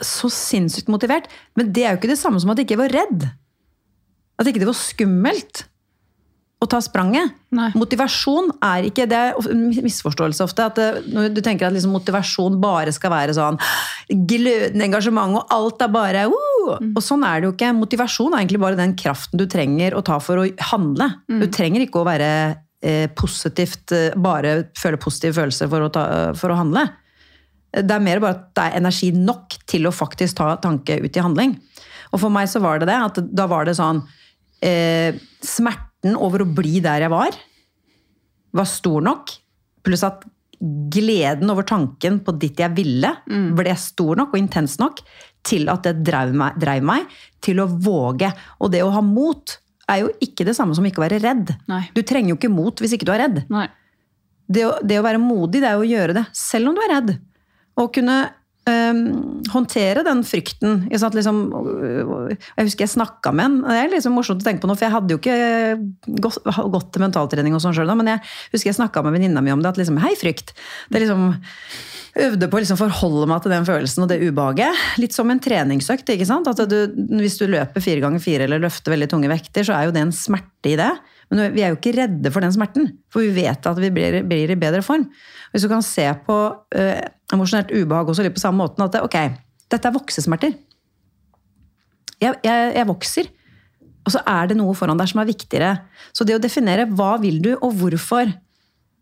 så sinnssykt motivert. Men det er jo ikke det samme som at jeg ikke var redd. At ikke det var skummelt å ta spranget. Nei. Motivasjon er ikke Det er en misforståelse ofte. at når Du tenker at liksom motivasjon bare skal være sånn glødende engasjement, og alt er bare uh, Og sånn er det jo ikke. Motivasjon er egentlig bare den kraften du trenger å ta for å handle. Du trenger ikke å være eh, positivt, eh, bare føle positive følelser for å, ta, for å handle. Det er mer bare at det er energi nok til å faktisk ta tanke ut i handling. Og for meg så var det det. at Da var det sånn eh, Smerten over å bli der jeg var, var stor nok. Pluss at gleden over tanken på dit jeg ville, ble stor nok og intens nok til at det drev meg, drev meg til å våge. Og det å ha mot er jo ikke det samme som ikke å være redd. Nei. Du trenger jo ikke mot hvis ikke du er redd Nei. det å, det å være modig, det er jo å gjøre det selv om du er redd. Og kunne um, håndtere den frykten. Liksom, jeg husker jeg snakka med en Det er liksom morsomt å tenke på nå, for jeg hadde jo ikke gått til mentaltrening, og sånn selv, men jeg husker jeg snakka med venninna mi om det. At liksom, hei, frykt. Det er liksom Øvde på å liksom forholde meg til den følelsen og det ubehaget. Litt som en treningsøkt. ikke sant? At du, hvis du løper fire ganger fire eller løfter veldig tunge vekter, så er jo det en smerte i det. Men vi er jo ikke redde for den smerten, for vi vet at vi blir, blir i bedre form. Hvis du kan se på uh, emosjonelt ubehag også litt på samme måten at det, ok, dette er voksesmerter. Jeg, jeg, jeg vokser. Og så er det noe foran deg som er viktigere. Så det å definere hva vil du, og hvorfor,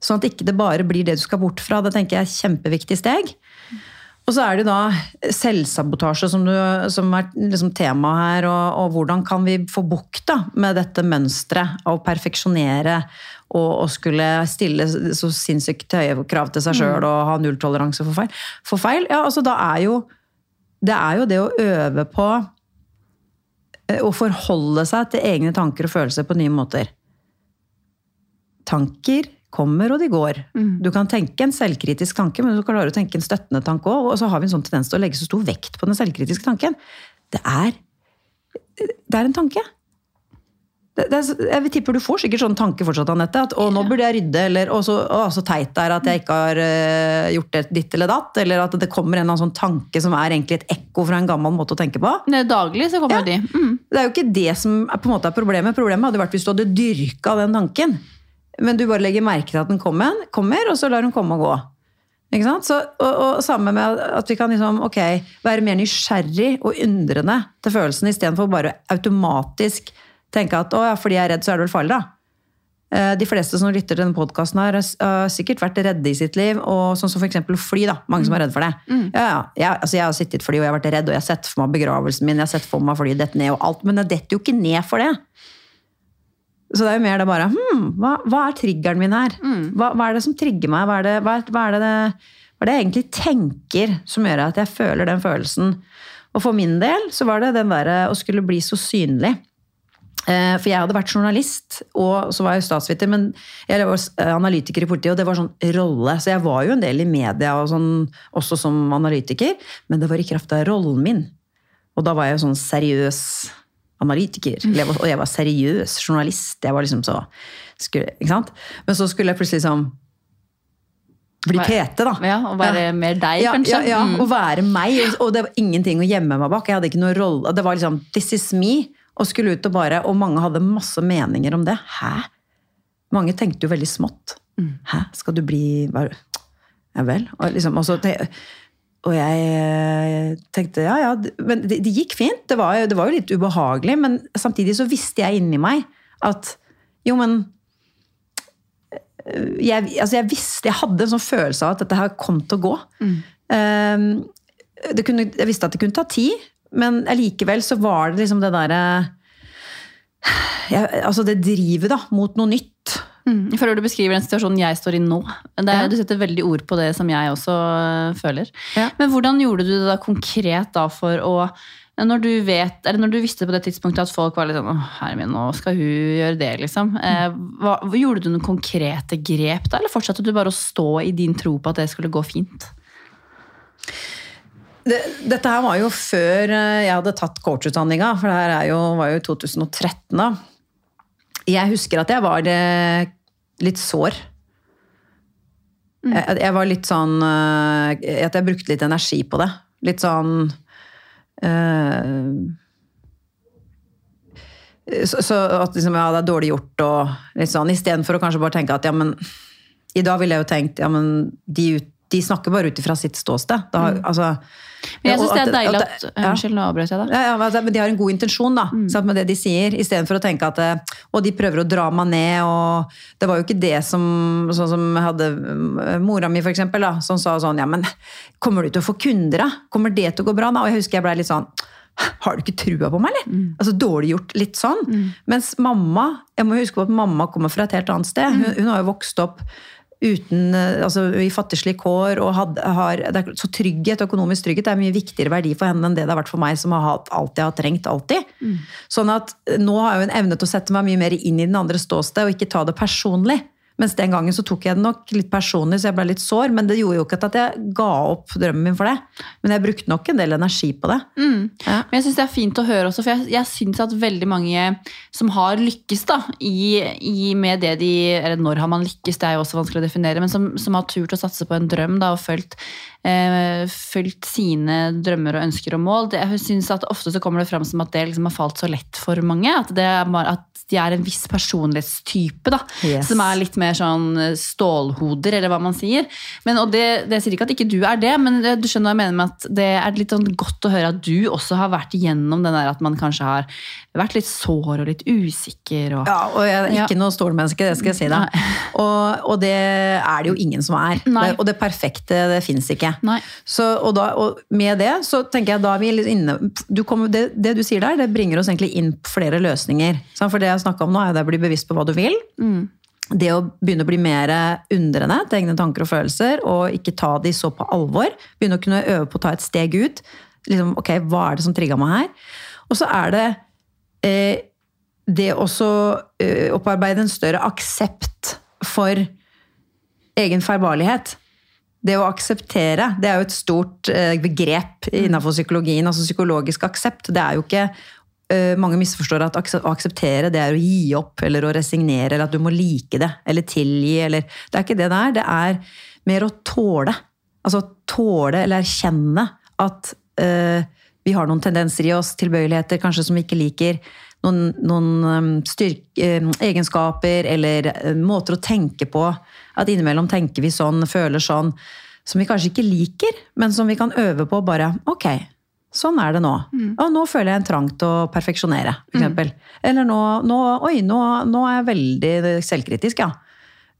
sånn at ikke det bare blir det du skal bort fra, det tenker jeg er et kjempeviktig steg. Og så er det da selvsabotasje som, du, som er liksom tema her, og, og hvordan kan vi få bukt med dette mønsteret av å perfeksjonere og, og skulle stille så sinnssykt høye krav til seg sjøl og ha nulltoleranse for feil. For feil, ja, altså da er jo det er jo det å øve på eh, å forholde seg til egne tanker og følelser på nye måter. Tanker kommer, og de går. Du kan tenke en selvkritisk tanke, men du kan klare å tenke en støttende tanke òg. Og så har vi en sånn tendens til å legge så stor vekt på den selvkritiske tanken. Det er, det er en tanke. Det, det er, jeg tipper du får sikkert sånn tanke fortsatt, Anette. At 'å, nå burde jeg rydde', eller 'å, så, å, så teit det er at jeg ikke har uh, gjort det ditt eller datt'. Eller at det kommer en eller annen sånn tanke som er egentlig et ekko fra en gammel måte å tenke på. Det er daglig så kommer Ja. de. Mm. Det er jo ikke det som er, på en måte er problemet. Problemet hadde vært hvis du hadde dyrka den tanken. Men du bare legger merke til at den kommer, kommer og så lar den komme og gå. Ikke sant? Så, og, og Samme med at vi kan liksom, okay, være mer nysgjerrig og undrende til følelsene istedenfor bare automatisk tenke at å ja, fordi jeg er redd, så er det vel farlig, da. Eh, De fleste som lytter til denne podkasten, har sikkert vært redde i sitt liv. og Sånn som f.eks. fly. da, Mange som er redde for det. Ja, ja. Jeg, altså jeg har sittet i et fly og jeg har vært redd, og jeg har sett for meg begravelsen min, jeg har sett for meg flyet dette ned og alt, men jeg detter jo ikke ned for det. Så det er jo mer det bare hmm, hva, hva er triggeren min her? Hva, hva er det som trigger meg? Hva er det, hva er, hva er det, hva er det jeg egentlig tenker som gjør at jeg føler den følelsen? Og for min del så var det den derre å skulle bli så synlig. Eh, For jeg hadde vært journalist, og så var jeg statsviter, men jeg var eh, analytiker i politiet, og det var sånn rolle. Så jeg var jo en del i media, og sånn, også som analytiker, men det var i kraft av rollen min. Og da var jeg jo sånn seriøs analytiker, jeg var- og jeg var seriøs journalist. Jeg var liksom så skulle, Ikke sant? Men så skulle jeg plutselig liksom bli PT, da. Ja, og være mer deg, Ja, kanskje. ja, ja, Mm. og være meg. og- det var ingenting å gjemme meg bak. Jeg hadde ikke noen rolle. Det var liksom This is me. Og skulle ut og bare Og mange hadde masse meninger om det. Hæ? Mange tenkte jo veldig smått. Mm. Hæ? Skal du bli hva- Ja vel? Og, liksom, og, så, og jeg eh, tenkte ja, ja. Men det, det gikk fint. Det var, det var jo litt ubehagelig. Men samtidig så visste jeg inni meg at jo, men jeg, altså jeg visste, jeg hadde en sånn følelse av at dette her kom til å gå. Um, det kunne, jeg visste at det kunne ta tid, men allikevel så var det liksom det derre Altså det drivet da, mot noe nytt. Mm. Jeg føler du beskriver den situasjonen jeg står i nå. Det Ja. Du setter veldig ord på det som jeg også øh, føler. Ja. Men hvordan gjorde du det da konkret da for å når du, vet, eller når du visste på det tidspunktet at folk var litt sånn Å, herre min, nå skal hun gjøre det, liksom. Eh, hva, gjorde du noen konkrete grep da, eller fortsatte du bare å stå i din tro på at det skulle gå fint? Det, dette her var jo før eh, jeg hadde tatt coachutdanninga, for det her er jo, var jo i 2013 da. Jeg husker at jeg var eh, litt sår. Jeg, jeg var litt sånn eh, At jeg brukte litt energi på det. Litt sånn øh, så, så at liksom, ja, det er dårlig gjort og litt sånn, istedenfor å kanskje bare tenke at ja, men i dag ville jeg jo tenkt ja, men de, ut- de snakker bare ut ifra sitt ståsted. Da, altså, Men jeg syns det er deilig at, at. Unnskyld, nå avbrøt jeg deg. Ja, ja, men de har en god intensjon da, sant, med det de sier, istedenfor å tenke at eh, Og de prøver å dra meg ned, og det var jo ikke det som Sånn som hadde mm, mora mi, for eksempel, da, som sa sånn Ja, men kommer du til å få kunder, da? Kommer det til å gå bra, da? Og jeg husker jeg blei litt sånn har du ikke trua på meg, eller? Altså Dårlig gjort. Litt sånn. Mens mamma jeg må huske på at mamma kommer fra et helt annet sted. Hun, hun har jo vokst opp uten, eh, altså, i fattigslige kår. og had, har, det er, Så trygghet, økonomisk trygghet er en mye viktigere verdi for henne enn det det har vært for meg, som har hatt jeg har trengt. alltid. Sånn at eh, nå har jeg jo en evne til å sette meg mye mer inn i den andre ståsted og ikke ta det personlig. Mens den gangen så tok jeg det nok litt personlig, så jeg ble litt sår. Men det gjorde jo ikke at jeg ga opp drømmen min for det. Men jeg brukte nok en del energi på det. Ja. Men jeg syns det er fint å høre også, for jeg, jeg syns at veldig mange som har lykkes da, i, i med det de Eller når har man lykkes, det er jo også vanskelig å definere, men som, som har turt å satse på en drøm da, og fulgt, eh, fulgt sine drømmer og ønsker og mål. Det, jeg synes at Ofte så kommer det fram som at det liksom har falt så lett for mange. At, det er at de er en viss personlighetstype da, Yes. som er litt mer sånn stålhoder, eller hva man sier. Men, og det, det sier ikke at ikke du er det, men du skjønner hva jeg mener med at det er litt sånn godt å høre at du også har vært igjennom den der at man kanskje har vært litt sår og litt usikker. Og, Ja, og jeg er ikke Ja. noe stålmenneske, det skal jeg si deg. Og, og det er det jo ingen som er. Nei. Og det perfekte, det fins ikke. Nei. Så, og, da, og med det så tenker jeg da er vi litt inne du kom, det, det du sier der, det bringer oss egentlig inn på flere løsninger. Sant? For det jeg snakka om nå, er det å bli bevisst på hva du vil. Det å begynne å bli mer undrende til egne tanker og følelser, og ikke ta de så på alvor. Begynne å kunne øve på å ta et steg ut. Liksom, ok, hva er det som trigga meg her? Og så er det eh, det også eh, opparbeide en større aksept for egen feilbarlighet. Det å akseptere, det er jo et stort eh, begrep innenfor psykologien. altså Psykologisk aksept. Det er jo ikke eh, Mange misforstår at å akseptere det er å gi opp eller å resignere, eller at du må like det eller tilgi. Eller, det er ikke det det er. Det er mer å tåle. Altså tåle eller erkjenne at uh, vi har noen tendenser i oss, tilbøyeligheter kanskje som vi ikke liker. Noen, noen styrk, egenskaper eller eh, måter å tenke på. At innimellom tenker vi sånn, føler sånn, som vi kanskje ikke liker, men som vi kan øve på bare Ok, sånn er det nå. Og nå føler jeg en trang til å perfeksjonere, f.eks. Eller nå, nå Oi, nå, nå er jeg veldig selvkritisk, ja.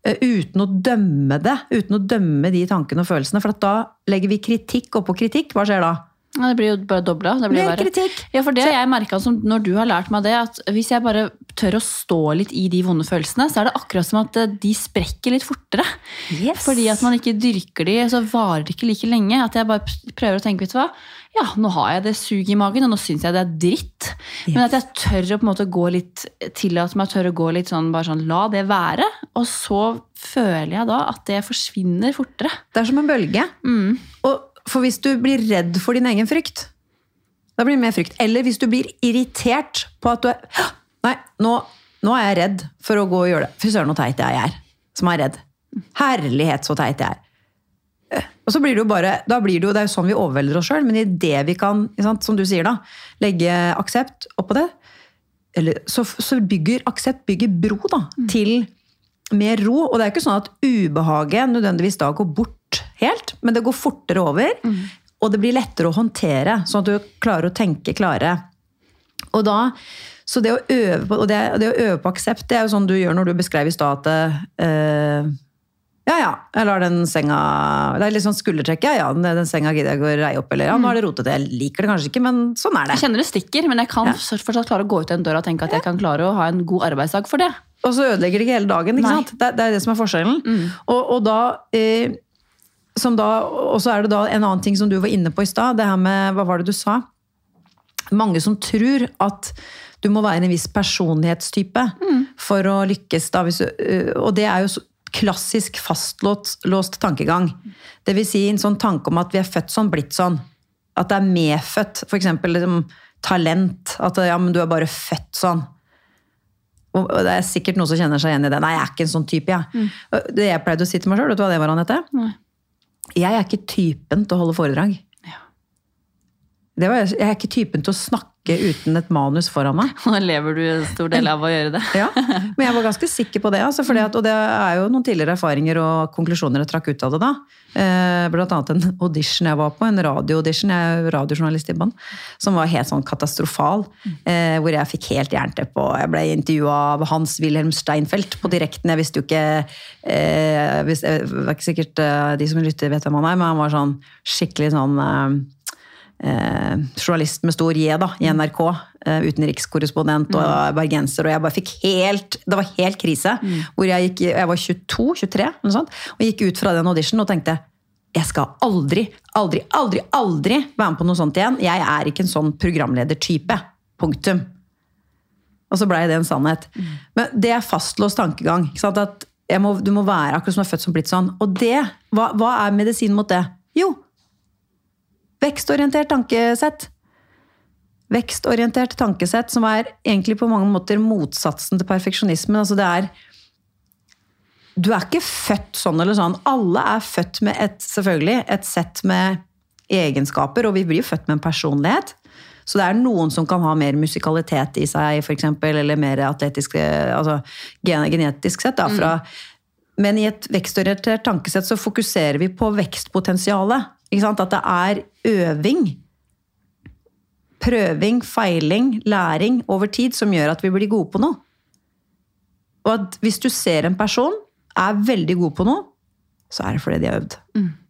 Eh, Uten å dømme det, uten å dømme de tankene og følelsene. For at da legger vi kritikk oppå kritikk. Hva skjer da? Ja, Det blir jo bare dobla. Mer kritikk. Ja, for det har jeg merket når du har lært meg det, at hvis jeg bare tør å stå litt i de vonde følelsene, så er det akkurat som at eh, de sprekker litt fortere. Yes. Fordi at man ikke dyrker de, så varer det ikke like lenge. At jeg bare prøver å tenke, vet du hva, ja, nå har jeg det suget i magen, og nå syns jeg det er dritt. Men at jeg tør å på en måte gå litt, tillate meg å tørre å gå litt sånn, bare sånn, la det være. Og så føler jeg da at det forsvinner fortere. Det er som en bølge. Og for hvis du blir redd for din egen frykt, da blir det mer frykt. Eller hvis du blir irritert på at du er Nei, nå, nå er jeg redd for å gå og gjøre det. Fy søren, så teit jeg er. Som er redd. Herlighet, så teit jeg er. Eh, Og så blir det jo bare, da blir det jo, det er jo sånn vi overvelder oss sjøl, men idet vi kan, sant, som du sier da, legge aksept oppå det, eller, så, så bygger aksept bygger bro da, til mer ro. Og det er ikke sånn at ubehaget nødvendigvis da går bort helt, men det går fortere over. Og det blir lettere å håndtere, sånn at du klarer å tenke klare. Og da, så det å øve på, og det, det å øve på aksept, det er jo sånn du gjør når du beskrev i stad at eh, ja, ja, jeg lar den senga Det er litt sånn skuldertrekk. Ja, ja, den, senga gidder jeg ikke å reie opp. Eller ja, nå er det rotete. Jeg liker det kanskje ikke, men sånn er det. Jeg kjenner det stikker, men jeg kan fortsatt klare å gå ut den døra og tenke at jeg kan klare å ha en god arbeidsdag for det. Og så ødelegger det ikke hele dagen. ikke Nei. sant? Det, det er det som er forskjellen. Og, og da, eh, Og så er det da en annen ting som du var inne på i stad. Det her med Hva var det du sa? Mange som tror at du må være en viss personlighetstype for å lykkes. Da, hvis, eh, og det er jo klassisk fastlåst låst tankegang. Det vil si en sånn tanke om at vi er født sånn, blitt sånn. At det er medfødt. Eksempel liksom, talent. At ja, men du er bare født sånn. Og det er sikkert noen som kjenner seg igjen i det. Nei, jeg er ikke en sånn type, jeg. Og Det jeg pleide å si til meg sjøl, vet du hva det var, Anette? Nei. Jeg er ikke typen til å holde foredrag. Ja. Det var, jeg er ikke typen til å snakke uten et manus foran meg. Nå lever du en stor del av å gjøre det. Ja, Men jeg var ganske sikker på det. Altså, at, og det er jo noen tidligere erfaringer og konklusjoner jeg trakk ut av det da. Eh, blant annet en audition jeg var på, en radioaudition, jeg er jo radiojournalist i band, som var helt sånn katastrofal. Eh, hvor jeg fikk helt jernteppe, og jeg ble intervjua av Hans-Wilhelm Steinfeld på direkten. Jeg visste jo ikke eh, Det var ikke sikkert de som lytter vet hvem han er, men han var sånn skikkelig sånn eh, journalist med stor J da, i NRK. Eh, utenrikskorrespondent og bergenser. Og jeg bare fikk helt Det var helt krise. Hvor jeg gikk Jeg var 22-23 noe sånt, og gikk ut fra den auditionen og tenkte jeg skal aldri, aldri, aldri, aldri være med på noe sånt igjen. Jeg er ikke en sånn programledertype. Punktum. Og så blei det en sannhet. Men det er fastlåst tankegang. Ikke sant? At må, du må være akkurat som du er født som blitt sånn. Og det, hva, hva er medisinen mot det? Jo, Vekstorientert tankesett. Vekstorientert tankesett som er egentlig på mange måter motsatsen til perfeksjonismen. Altså det er Du er ikke født sånn eller sånn. Alle er født med et, selvfølgelig, et sett med egenskaper, og vi blir født med en personlighet. Så det er noen som kan ha mer musikalitet i seg, eksempel, eller mer atletisk altså genetisk sett. Da, fra, Men i et vekstorientert tankesett så fokuserer vi på vekstpotensialet. At det er øving. Prøving, feiling, læring over tid som gjør at vi blir gode på noe. Og at hvis du ser en person er veldig god på noe, så er det fordi de har øvd.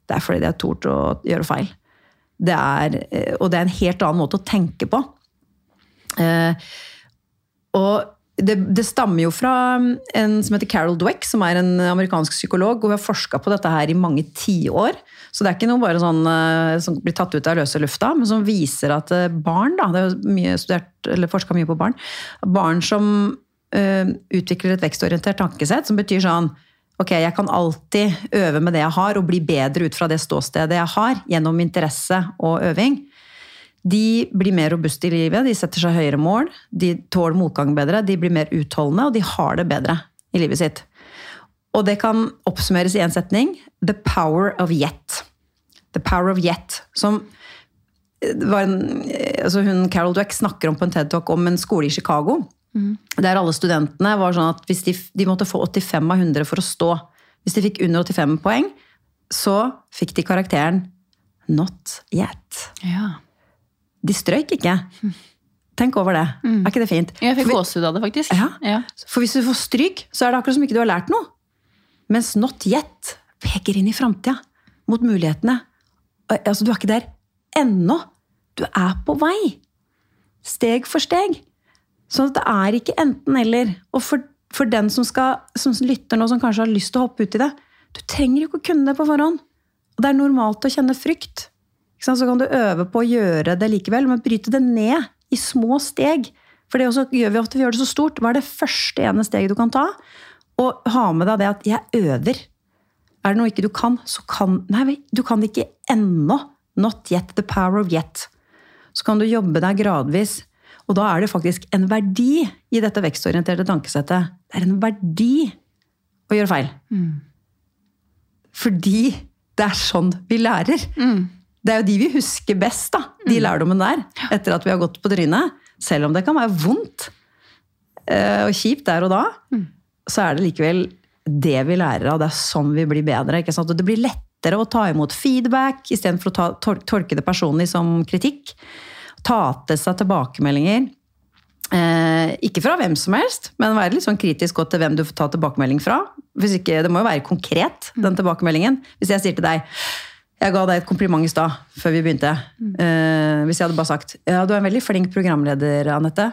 Det er fordi de har tort å gjøre feil. Det er, eh, og det er en helt annen måte å tenke på. Eh, og det, det stammer jo fra en som heter Carol Dweck, som er en amerikansk psykolog, og hun har forska på dette her i mange tiår. Så det er ikke noe bare sånn eh, som blir tatt ut av løse lufta, men som viser at eh, barn, da, det er mye studert, eller mye på barn, barn som ø, utvikler et vekstorientert tankesett, som betyr sånn Ok, jeg kan alltid øve med det jeg har, og bli bedre ut fra det ståstedet jeg har, gjennom interesse og øving. De blir mer robuste i livet, de setter seg høyere mål, de tåler motgang bedre, de blir mer utholdende, og de har det bedre i livet sitt. Og det kan oppsummeres i én setning. The power of yet. The power of yet. Som var en, altså hun, Carol Dweck snakker om på en TED-talk om en skole i Chicago. Der alle studentene var sånn at hvis de, de måtte få 85 av 100 for å stå. Hvis de fikk under 85 poeng, så fikk de karakteren not yet. Ja. De strøyk ikke. Tenk over det. Er ikke det fint? Jeg fikk gåsehud av det, faktisk. Ja. For hvis du får stryk, så er det akkurat som ikke du har lært noe. Mens not yet peker inn i framtida. Mot mulighetene. Altså, du er ikke der ennå. du er på vei. Steg for steg. Sånn at det er ikke enten-eller. Og for, for den som, skal, som lytter nå, som kanskje har lyst til å hoppe ut i det, du trenger jo ikke å kunne det på forhånd. Og det er normalt å kjenne frykt. Så kan du øve på å gjøre det likevel, men bryte det ned i små steg. For det også gjør vi ofte, vi gjør det så stort. Hva er det første ene steget du kan ta? Og ha med deg det at 'jeg øver'. Er det noe ikke du kan, så kan Nei, du kan det ikke ennå. Not yet. The power of yet. Så kan du jobbe deg gradvis. Og da er det faktisk en verdi i dette vekstorienterte tankesettet. Det er en verdi å gjøre feil. Fordi det er sånn vi lærer. Det er jo de vi husker best, da. De lærdommene der. Etter at vi har gått på trynet. Selv om det kan være vondt eh, og kjipt der og da, så er det likevel det vi lærer av. Det er sånn vi blir bedre. ikke sant? Og det blir lettere å ta imot feedback istedenfor å ta, tol tolke det personlig som kritikk. Ta til seg tilbakemeldinger. Eh, ikke fra hvem som helst, men være litt sånn kritisk godt til hvem du får ta tilbakemelding fra. Ikke, det må jo være konkret, den tilbakemeldingen. Hvis jeg sier til deg jeg ga deg et kompliment i stad, før vi begynte. Eh, hvis jeg hadde bare sagt ja, du er en veldig flink programleder, Anette.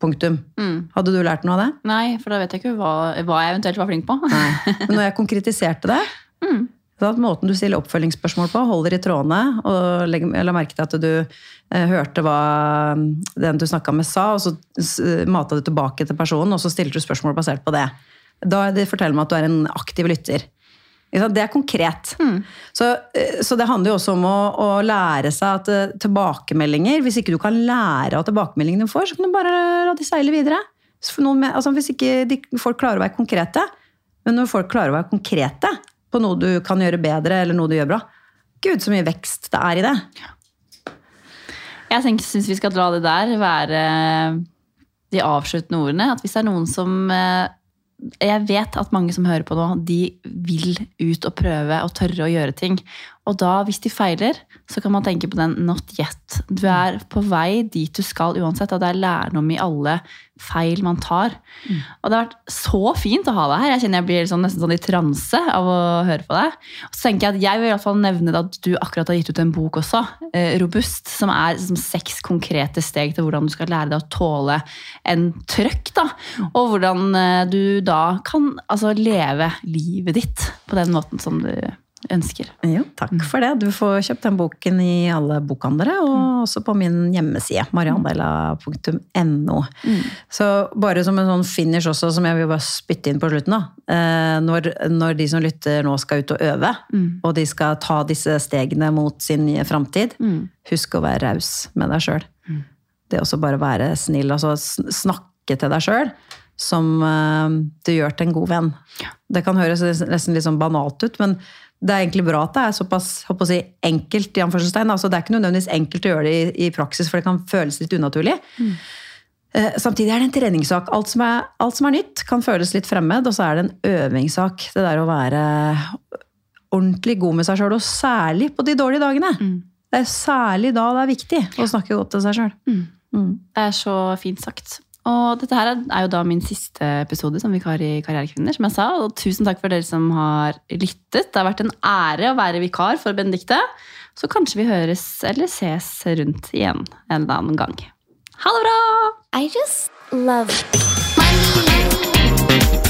Punktum. Hadde du lært noe av det? Nei, for da vet jeg ikke hva, hva jeg eventuelt var flink på. Men når jeg konkretiserte det, så at måten du stiller oppfølgingsspørsmål på, holder i trådene, og legger, la merke til at du eh, hørte hva den du snakka med sa, og så mata du tilbake til personen, og så stilte du spørsmål basert på det. Da det forteller meg at du er en aktiv lytter. Det er konkret. Så, eh, så det handler jo også om å, å lære seg at eh, tilbakemeldinger Hvis ikke du kan lære av tilbakemeldingene du får, så kan du bare la de seile videre. Med, altså hvis ikke de, folk klarer å være konkrete, men når folk klarer å være konkrete på noe du kan gjøre bedre, eller noe du gjør bra Gud, så mye vekst det er i det. Jeg syns vi skal la det der være de avsluttende ordene. At hvis det er noen som eh, Jeg vet at mange som hører på nå, de vil ut og prøve og tørre å gjøre ting. Og da, hvis de feiler, så kan man tenke på den not yet. Du er på vei dit du skal uansett, og det er lærdom i alle feil man tar. Og det har vært så fint å ha deg her. Jeg kjenner jeg blir sånn, nesten sånn i transe av å høre på deg. Og så tenker jeg at jeg vil i hvert fall nevne at du akkurat har gitt ut en bok også, eh, Robust, som er som seks konkrete steg til hvordan du skal lære deg å tåle en trøkk. da, Og hvordan eh, du da kan altså, leve livet ditt på den måten som du ønsker. Jo, takk for det. Du får kjøpt den boken i alle bokhandlere, og også på min hjemmeside, mariandela.no. Så bare som en sånn finish også, som jeg vil bare spytte inn på slutten, da. Eh, Når, når de som lytter nå skal ut og øve, og de skal ta disse stegene mot sin framtid, husk å være raus med deg sjøl. Det også bare være snill, altså snakke til deg sjøl som eh, du gjør til en god venn. Det kan høres nesten litt sånn banalt ut, men det er egentlig bra at det er såpass si, enkelt. i anførselstegn. Altså, det er ikke nødvendigvis enkelt å gjøre det i, i praksis, for det kan føles litt unaturlig. Eh, Samtidig er det en treningssak. Alt som, er, alt som er nytt, kan føles litt fremmed, og så er det en øvingssak. Det der å være ordentlig god med seg sjøl, og særlig på de dårlige dagene. Det er særlig da det er viktig å snakke godt til seg sjøl. Det er så fint sagt. Og dette her er jo da min siste episode som vikar i Karrierekvinner, som jeg sa. Og tusen takk for dere som har lyttet. Det har vært en ære å være vikar for Benedikte. Så kanskje vi høres eller ses rundt igjen en eller annen gang. Ha det bra! I just love money.